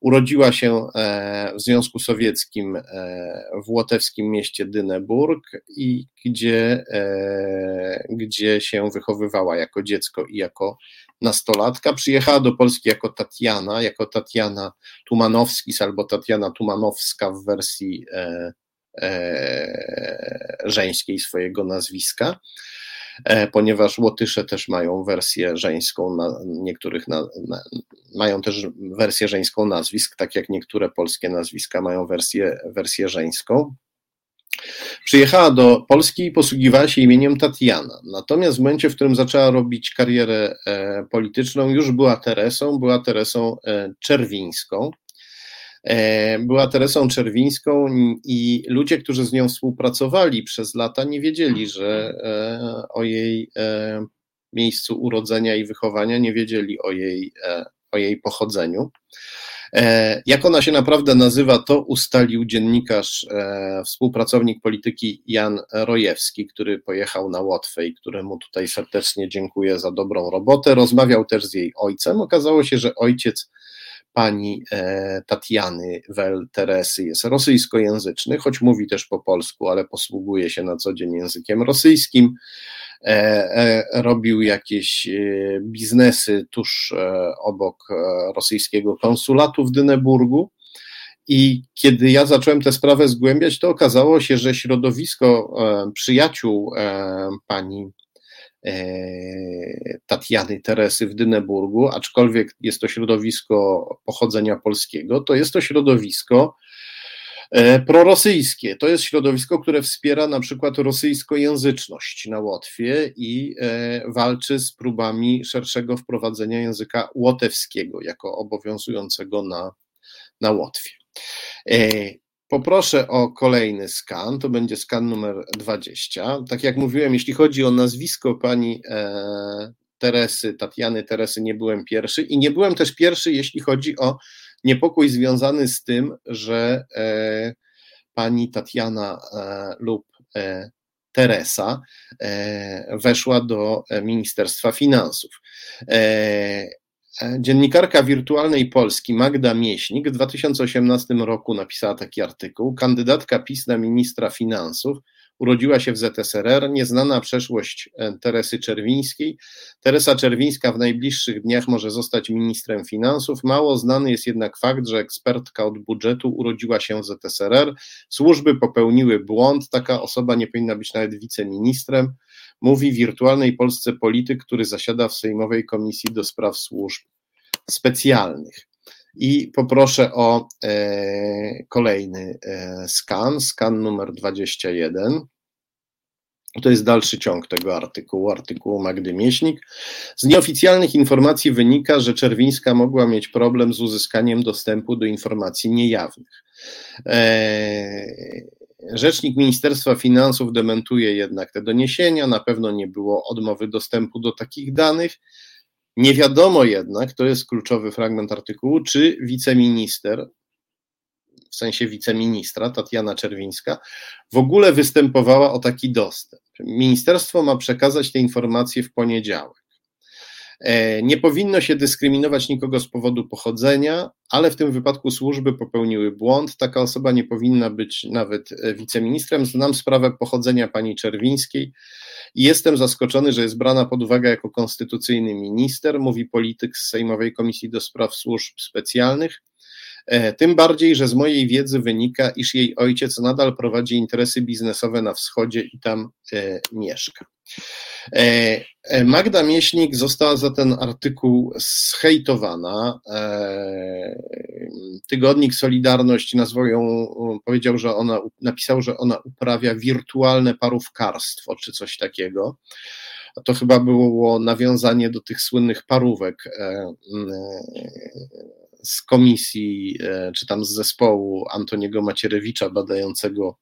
Urodziła się e, w Związku Sowieckim w łotewskim mieście Dyneburg i gdzie, gdzie się wychowywała jako dziecko i jako nastolatka. Przyjechała do Polski jako Tatiana, jako Tatiana Tumanowskis albo Tatiana Tumanowska w wersji żeńskiej swojego nazwiska. E, ponieważ Łotysze też mają wersję żeńską, na, niektórych na, na, mają też wersję żeńską nazwisk, tak jak niektóre polskie nazwiska mają wersję, wersję żeńską. Przyjechała do Polski i posługiwała się imieniem Tatiana. Natomiast w momencie, w którym zaczęła robić karierę e, polityczną, już była Teresą, była Teresą e, Czerwińską. E, była Teresą Czerwińską i ludzie, którzy z nią współpracowali przez lata, nie wiedzieli, że e, o jej e, miejscu urodzenia i wychowania, nie wiedzieli o jej, o jej pochodzeniu. Jak ona się naprawdę nazywa, to ustalił dziennikarz, współpracownik polityki Jan Rojewski, który pojechał na Łotwę i któremu tutaj serdecznie dziękuję za dobrą robotę. Rozmawiał też z jej ojcem. Okazało się, że ojciec pani e, Tatiany Wel Teresy jest rosyjskojęzyczny, choć mówi też po polsku, ale posługuje się na co dzień językiem rosyjskim. E, e, robił jakieś biznesy tuż obok rosyjskiego konsulatu w Dyneburgu. I kiedy ja zacząłem tę sprawę zgłębiać, to okazało się, że środowisko przyjaciół pani Tatiany Teresy w Dyneburgu, aczkolwiek jest to środowisko pochodzenia polskiego, to jest to środowisko e, prorosyjskie. To jest środowisko, które wspiera na przykład rosyjskojęzyczność na Łotwie i e, walczy z próbami szerszego wprowadzenia języka łotewskiego jako obowiązującego na, na Łotwie. Poproszę o kolejny skan, to będzie skan numer 20. Tak jak mówiłem, jeśli chodzi o nazwisko pani e, Teresy, Tatiany Teresy, nie byłem pierwszy i nie byłem też pierwszy, jeśli chodzi o niepokój związany z tym, że e, pani Tatiana e, lub e, Teresa e, weszła do Ministerstwa Finansów. E, dziennikarka wirtualnej Polski Magda Mieśnik w 2018 roku napisała taki artykuł. Kandydatka PiS na ministra finansów urodziła się w ZSRR, nieznana przeszłość e, Teresy Czerwińskiej. Teresa Czerwińska w najbliższych dniach może zostać ministrem finansów. Mało znany jest jednak fakt, że ekspertka od budżetu urodziła się w ZSRR. Służby popełniły błąd, taka osoba nie powinna być nawet wiceministrem mówi wirtualnej Polsce polityk, który zasiada w Sejmowej Komisji do Spraw Służb Specjalnych. I poproszę o e, kolejny e, skan, skan numer 21. To jest dalszy ciąg tego artykułu, artykułu Magdy Mieśnik. Z nieoficjalnych informacji wynika, że Czerwińska mogła mieć problem z uzyskaniem dostępu do informacji niejawnych. E, Rzecznik Ministerstwa Finansów dementuje jednak te doniesienia, na pewno nie było odmowy dostępu do takich danych. Nie wiadomo jednak, to jest kluczowy fragment artykułu, czy wiceminister, w sensie wiceministra, Tatiana Czerwińska, w ogóle występowała o taki dostęp. Ministerstwo ma przekazać te informacje w poniedziałek. E, nie powinno się dyskryminować nikogo z powodu pochodzenia, ale w tym wypadku służby popełniły błąd. Taka osoba nie powinna być nawet e, wiceministrem. Znam sprawę pochodzenia pani Czerwińskiej i jestem zaskoczony, że jest brana pod uwagę jako konstytucyjny minister, mówi polityk z Sejmowej Komisji do Spraw Służb Specjalnych. E, tym bardziej, że z mojej wiedzy wynika, iż jej ojciec nadal prowadzi interesy biznesowe na wschodzie i tam e, mieszka. E, Magda Mieśnik została za ten artykuł zhejtowana. Tygodnik Solidarność nazwał ją, powiedział, że ona napisał, że ona uprawia wirtualne parówkarstwo czy coś takiego. To chyba było nawiązanie do tych słynnych parówek z komisji, e, czy tam z zespołu Antoniego Macierewicza badającego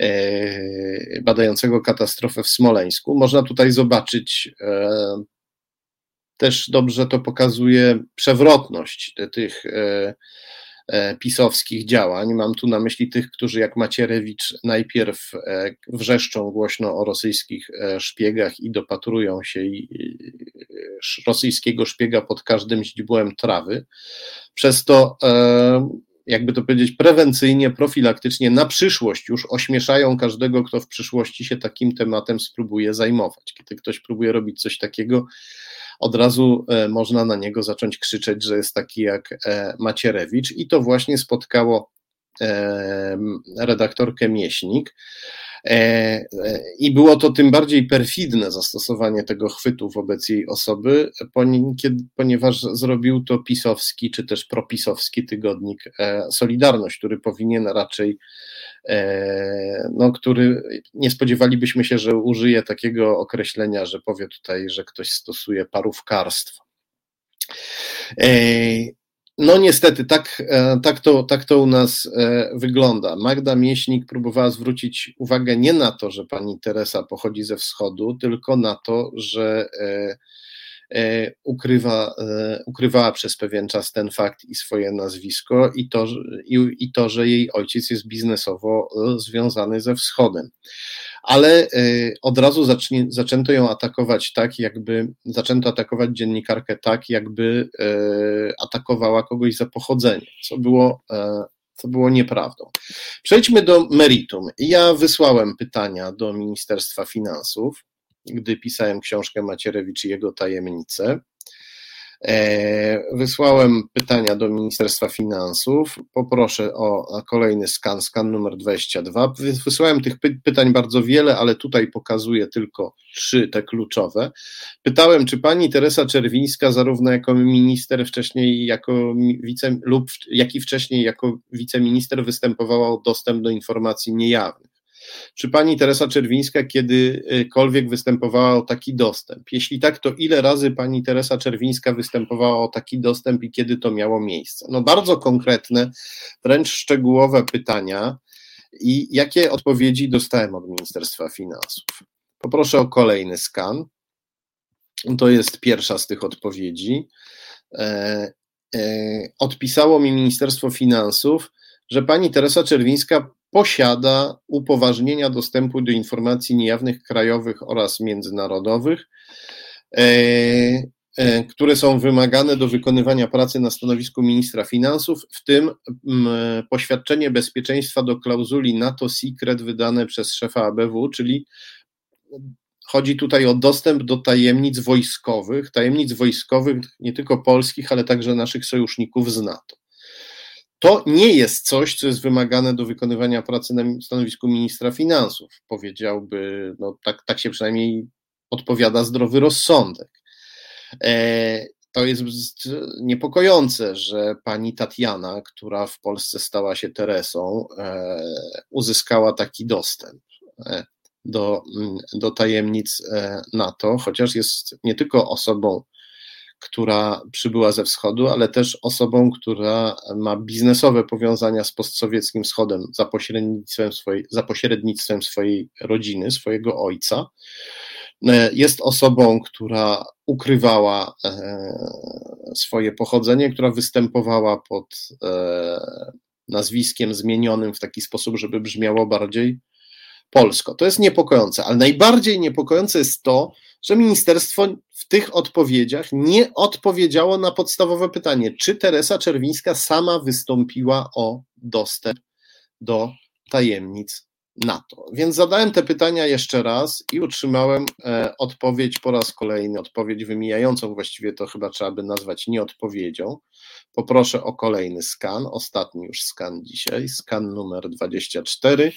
e, badającego katastrofę w Smoleńsku. Można tutaj zobaczyć, e, też dobrze to pokazuje przewrotność tych pisowskich działań. Mam tu na myśli tych, którzy jak Macierewicz najpierw e, wrzeszczą głośno o rosyjskich e, szpiegach i dopatrują się rosyjskiego szpiega pod każdym źdźbłem trawy. Przez to jakby to powiedzieć, prewencyjnie, profilaktycznie, na przyszłość już ośmieszają każdego, kto w przyszłości się takim tematem spróbuje zajmować. Kiedy ktoś próbuje robić coś takiego, od razu e, można na niego zacząć krzyczeć, że jest taki jak e, Macierewicz i to właśnie spotkało e, redaktorkę Mieśnik. I było to tym bardziej perfidne zastosowanie tego chwytu wobec jej osoby, ponieważ zrobił to pisowski czy też propisowski tygodnik Solidarność, który powinien raczej E, no, który nie spodziewalibyśmy się, że użyje takiego określenia, że powie tutaj, że ktoś stosuje parówkarstwo. E, no niestety, tak, e, tak, to, tak to u nas wygląda. Magda Mieśnik próbowała zwrócić uwagę nie na to, że pani Teresa pochodzi ze wschodu, tylko na to, że E, ukrywa, e, ukrywała przez pewien czas ten fakt i swoje nazwisko i to, i, i to, że jej ojciec jest biznesowo e, związany ze wschodem. Ale od razu zacznie, zaczęto ją atakować tak, jakby zaczęto atakować dziennikarkę tak, jakby atakowała kogoś za pochodzenie, co było co było nieprawdą. Przejdźmy do meritum. Ja wysłałem pytania do Ministerstwa Finansów gdy pisałem książkę Macierewicz i jego tajemnice. E, wysłałem pytania do Ministerstwa Finansów. Poproszę o kolejny skan, skan numer 22. Wysłałem tych pytań bardzo wiele, ale tutaj pokazuję tylko trzy te kluczowe. Pytałem, czy pani Teresa Czerwińska, zarówno jako minister, wcześniej jako wice, lub jak i wcześniej jako wiceminister, występowała o dostęp do informacji niejawnych. Czy pani Teresa Czerwińska kiedykolwiek występowała o taki dostęp? Jeśli tak, to ile razy pani Teresa Czerwińska występowała o taki dostęp i kiedy to miało miejsce? No bardzo konkretne, wręcz szczegółowe pytania i jakie odpowiedzi dostałem od Ministerstwa Finansów. Poproszę o kolejny skan. To jest pierwsza z tych odpowiedzi. E, e, odpisało mi Ministerstwo Finansów, że pani Teresa Czerwińska posiada upoważnienia dostępu do informacji niejawnych krajowych oraz międzynarodowych, e, e, które są wymagane do wykonywania pracy na stanowisku ministra finansów, w tym poświadczenie bezpieczeństwa do klauzuli NATO Secret wydane przez szefa ABW, czyli chodzi tutaj o dostęp do tajemnic wojskowych, tajemnic wojskowych nie tylko polskich, ale także naszych sojuszników z NATO. To nie jest coś, co jest wymagane do wykonywania pracy na stanowisku ministra finansów. Powiedziałby, no tak, tak się przynajmniej odpowiada zdrowy rozsądek. E, to jest niepokojące, że pani Tatiana, która w Polsce stała się Teresą, e, uzyskała taki dostęp e, do, do tajemnic NATO, chociaż jest nie tylko osobą która przybyła ze wschodu, ale też osobą, która ma biznesowe powiązania z postsowieckim wschodem za pośrednictwem swojej, za pośrednictwem swojej rodziny, swojego ojca. jest osobą, która ukrywała swoje pochodzenie, która występowała pod nazwiskiem zmienionym w taki sposób, żeby brzmiało bardziej polsko. To jest niepokojące, ale najbardziej niepokojące jest to, że ministerstwo w tych odpowiedziach nie odpowiedziało na podstawowe pytanie, czy Teresa Czerwińska sama wystąpiła o dostęp do tajemnic NATO. Więc zadałem te pytania jeszcze raz i utrzymałem e, odpowiedź po raz kolejny, odpowiedź wymijającą, właściwie to chyba trzeba by nazwać nieodpowiedzią. Poproszę o kolejny skan, ostatni już skan dzisiaj, skan numer 24.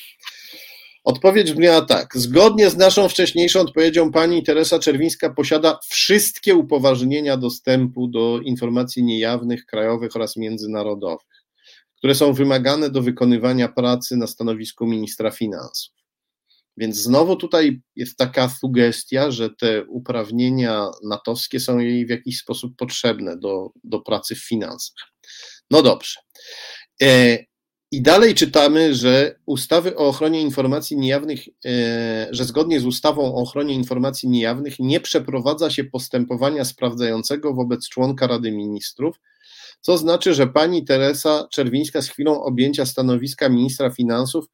Odpowiedź brzmiała tak. Zgodnie z naszą wcześniejszą odpowiedzią pani Teresa Czerwińska posiada wszystkie upoważnienia dostępu do informacji niejawnych, krajowych oraz międzynarodowych, które są wymagane do wykonywania pracy na stanowisku ministra finansów. Więc znowu tutaj jest taka sugestia, że te uprawnienia natowskie są jej w jakiś sposób potrzebne do, do pracy w finansach. No dobrze. I dalej czytamy, że ustawy o ochronie informacji niejawnych, e, że zgodnie z ustawą o ochronie informacji niejawnych nie przeprowadza się postępowania sprawdzającego wobec członka Rady Ministrów, co znaczy, że pani Teresa Czerwińska z chwilą objęcia stanowiska ministra finansów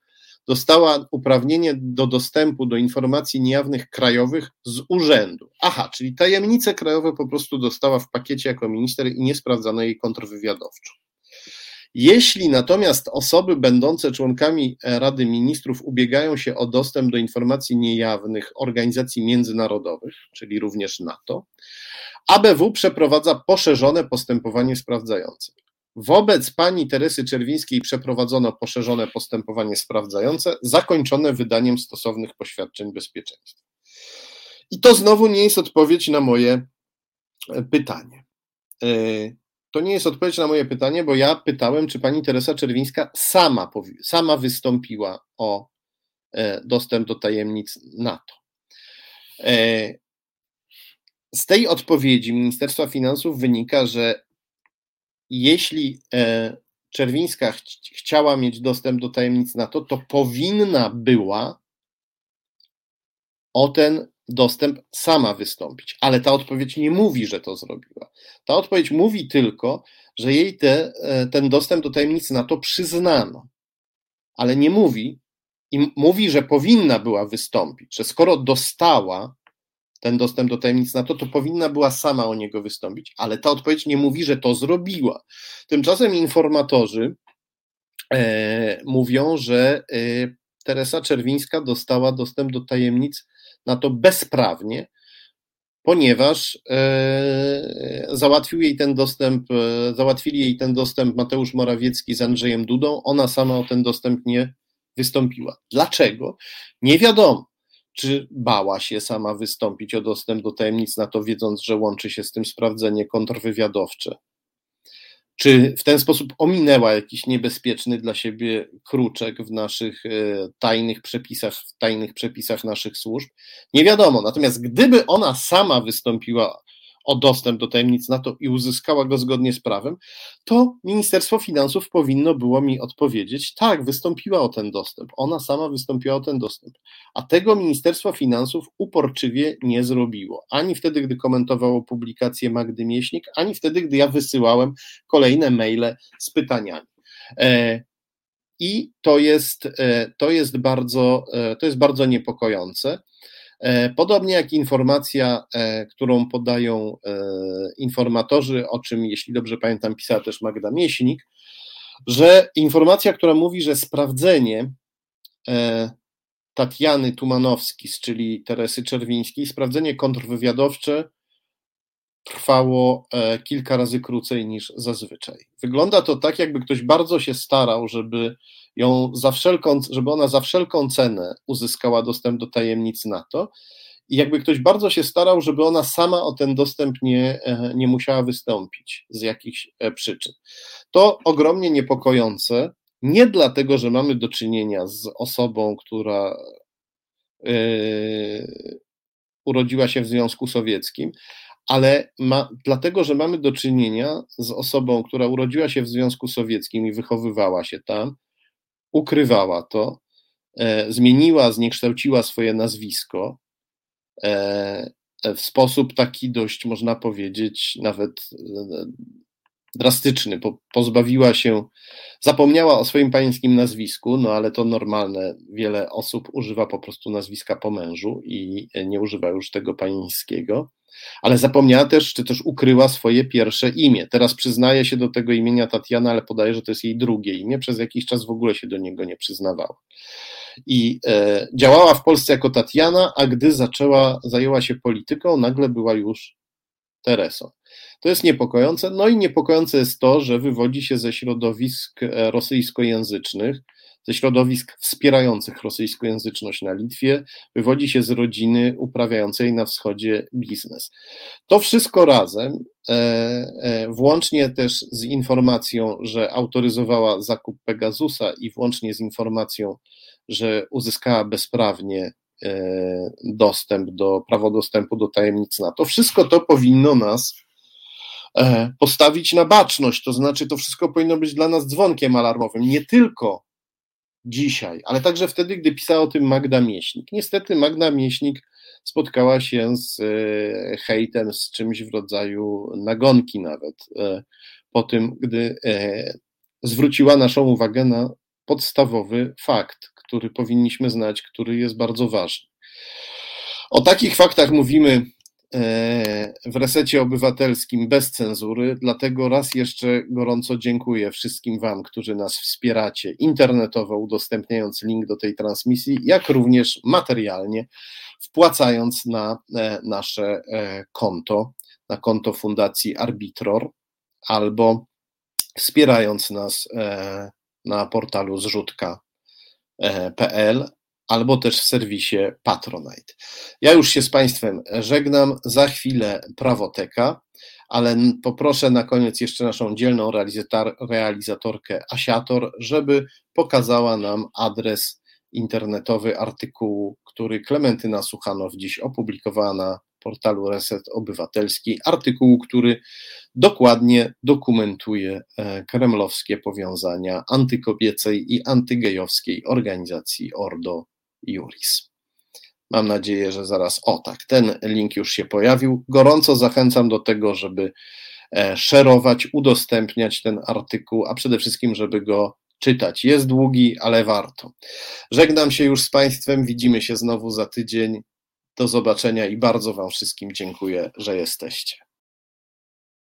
dostała uprawnienie do dostępu do informacji niejawnych krajowych z urzędu. Aha, czyli tajemnice krajowe po prostu dostała w pakiecie jako minister i nie sprawdzano jej kontrwywiadowczo. Jeśli natomiast osoby będące członkami Rady Ministrów ubiegają się o dostęp do informacji niejawnych organizacji międzynarodowych, czyli również NATO, ABW przeprowadza poszerzone postępowanie sprawdzające. Wobec pani Teresy Czerwińskiej przeprowadzono poszerzone postępowanie sprawdzające, zakończone wydaniem stosownych poświadczeń bezpieczeństwa. I to znowu nie jest odpowiedź na moje pytanie. To nie jest odpowiedź na moje pytanie, bo ja pytałem, czy pani Teresa Czerwińska sama, sama wystąpiła o e, dostęp do tajemnic NATO. E, z tej odpowiedzi Ministerstwa Finansów wynika, że jeśli e, Czerwińska ch chciała mieć dostęp do tajemnic NATO, to powinna była o ten dostęp sama wystąpić. Ale ta odpowiedź nie mówi, że to zrobiła. Ta odpowiedź mówi tylko, że jej te, e, ten dostęp do tajemnicy NATO przyznano. Ale nie mówi, i mówi, że powinna była wystąpić, że skoro dostała ten dostęp do tajemnic NATO, to powinna była sama o niego wystąpić, ale ta odpowiedź nie mówi, że to zrobiła. Tymczasem informatorzy e, mówią, że e, Teresa Czerwińska dostała dostęp do tajemnic na to bezprawnie, ponieważ e, załatwił jej ten dostęp, e, załatwili jej ten dostęp Mateusz Morawiecki z Andrzejem Dudą, ona sama o ten dostęp nie wystąpiła. Dlaczego? Nie wiadomo. Czy bała się sama wystąpić o dostęp do tajemnic na to, wiedząc, że łączy się z tym sprawdzenie kontrwywiadowcze? Czy w ten sposób ominęła jakiś niebezpieczny dla siebie kruczek w naszych e, tajnych przepisach, w tajnych przepisach naszych służb? Nie wiadomo. Natomiast gdyby ona sama wystąpiła o dostęp do tajemnic NATO i uzyskała go zgodnie z prawem, to Ministerstwo Finansów powinno było mi odpowiedzieć: tak, wystąpiła o ten dostęp. Ona sama wystąpiła o ten dostęp. A tego Ministerstwo Finansów uporczywie nie zrobiło. Ani wtedy, gdy komentowało publikację Magdy Mieśnik, ani wtedy, gdy ja wysyłałem kolejne maile z pytaniami. E, I to jest, e, to jest, bardzo, e, to jest bardzo niepokojące. E, podobnie jak informacja, e, którą podają e, informatorzy, o czym, jeśli dobrze pamiętam, pisała też Magda Mieśnik, że informacja, która mówi, że sprawdzenie Tatiany Tumanowski, czyli Teresy Czerwińskiej, sprawdzenie kontrwywiadowcze trwało kilka razy krócej niż zazwyczaj. Wygląda to tak, jakby ktoś bardzo się starał, żeby ją za wszelką, żeby ona za wszelką cenę uzyskała dostęp do tajemnic NATO. I jakby ktoś bardzo się starał, żeby ona sama o ten dostęp nie, e, nie musiała wystąpić z jakichś e, przyczyn. To ogromnie niepokojące, nie dlatego, że mamy do czynienia z osobą, która yy, urodziła się w Związku Sowieckim, ale ma, dlatego, że mamy do czynienia z osobą, która urodziła się w Związku Sowieckim i wychowywała się tam, ukrywała to, e, zmieniła, zniekształciła swoje nazwisko, w sposób taki dość, można powiedzieć, nawet drastyczny, bo pozbawiła się, zapomniała o swoim pańskim nazwisku, no ale to normalne, wiele osób używa po prostu nazwiska po mężu i nie używa już tego pańskiego, ale zapomniała też, czy też ukryła swoje pierwsze imię. Teraz przyznaje się do tego imienia Tatiana, ale podaje, że to jest jej drugie imię, przez jakiś czas w ogóle się do niego nie przyznawała. I e, działała w Polsce jako Tatiana, a gdy zaczęła, zajęła się polityką, nagle była już Teresą. To jest niepokojące. No i niepokojące jest to, że wywodzi się ze środowisk e, rosyjskojęzycznych, ze środowisk wspierających rosyjskojęzyczność na Litwie, wywodzi się z rodziny uprawiającej na wschodzie biznes. To wszystko razem, e, e, włącznie też z informacją, że autoryzowała zakup Pegasusa i włącznie z informacją, że uzyskała bezprawnie dostęp do, prawo dostępu do tajemnic NATO. Wszystko to powinno nas postawić na baczność, to znaczy to wszystko powinno być dla nas dzwonkiem alarmowym, nie tylko dzisiaj, ale także wtedy, gdy pisała o tym Magda Mieśnik. Niestety Magda Mieśnik spotkała się z e, hejtem, z czymś w rodzaju nagonki nawet, e, po tym, gdy zwróciła naszą uwagę na podstawowy fakt, który powinniśmy znać, który jest bardzo ważny. O takich faktach mówimy E, w resecie obywatelskim bez cenzury. Dlatego raz jeszcze gorąco dziękuję wszystkim Wam, którzy nas wspieracie internetowo, udostępniając link do tej transmisji, jak również materialnie, wpłacając na e, nasze e, konto, na konto Fundacji Arbitror, albo wspierając nas na portalu zrzutka.pl albo też w serwisie Patronite. Ja już się z Państwem żegnam, za chwilę prawoteka, ale poproszę na koniec jeszcze naszą dzielną realizatorkę Asiator, żeby pokazała nam adres internetowy artykułu, który Klementyna Suchanow dziś opublikowała na portalu Reset Obywatelski. Artykułu, który dokładnie dokumentuje e, kremlowskie powiązania antykobiecej i antygejowskiej organizacji Ordo Juris. Mam nadzieję, że zaraz, o tak, ten link już się pojawił. Gorąco zachęcam do tego, żeby e, szerować, udostępniać ten artykuł, a przede wszystkim, żeby go czytać. Jest długi, ale warto. Żegnam się już z Państwem, widzimy się znowu za tydzień. Do zobaczenia i bardzo Wam wszystkim dziękuję, że jesteście.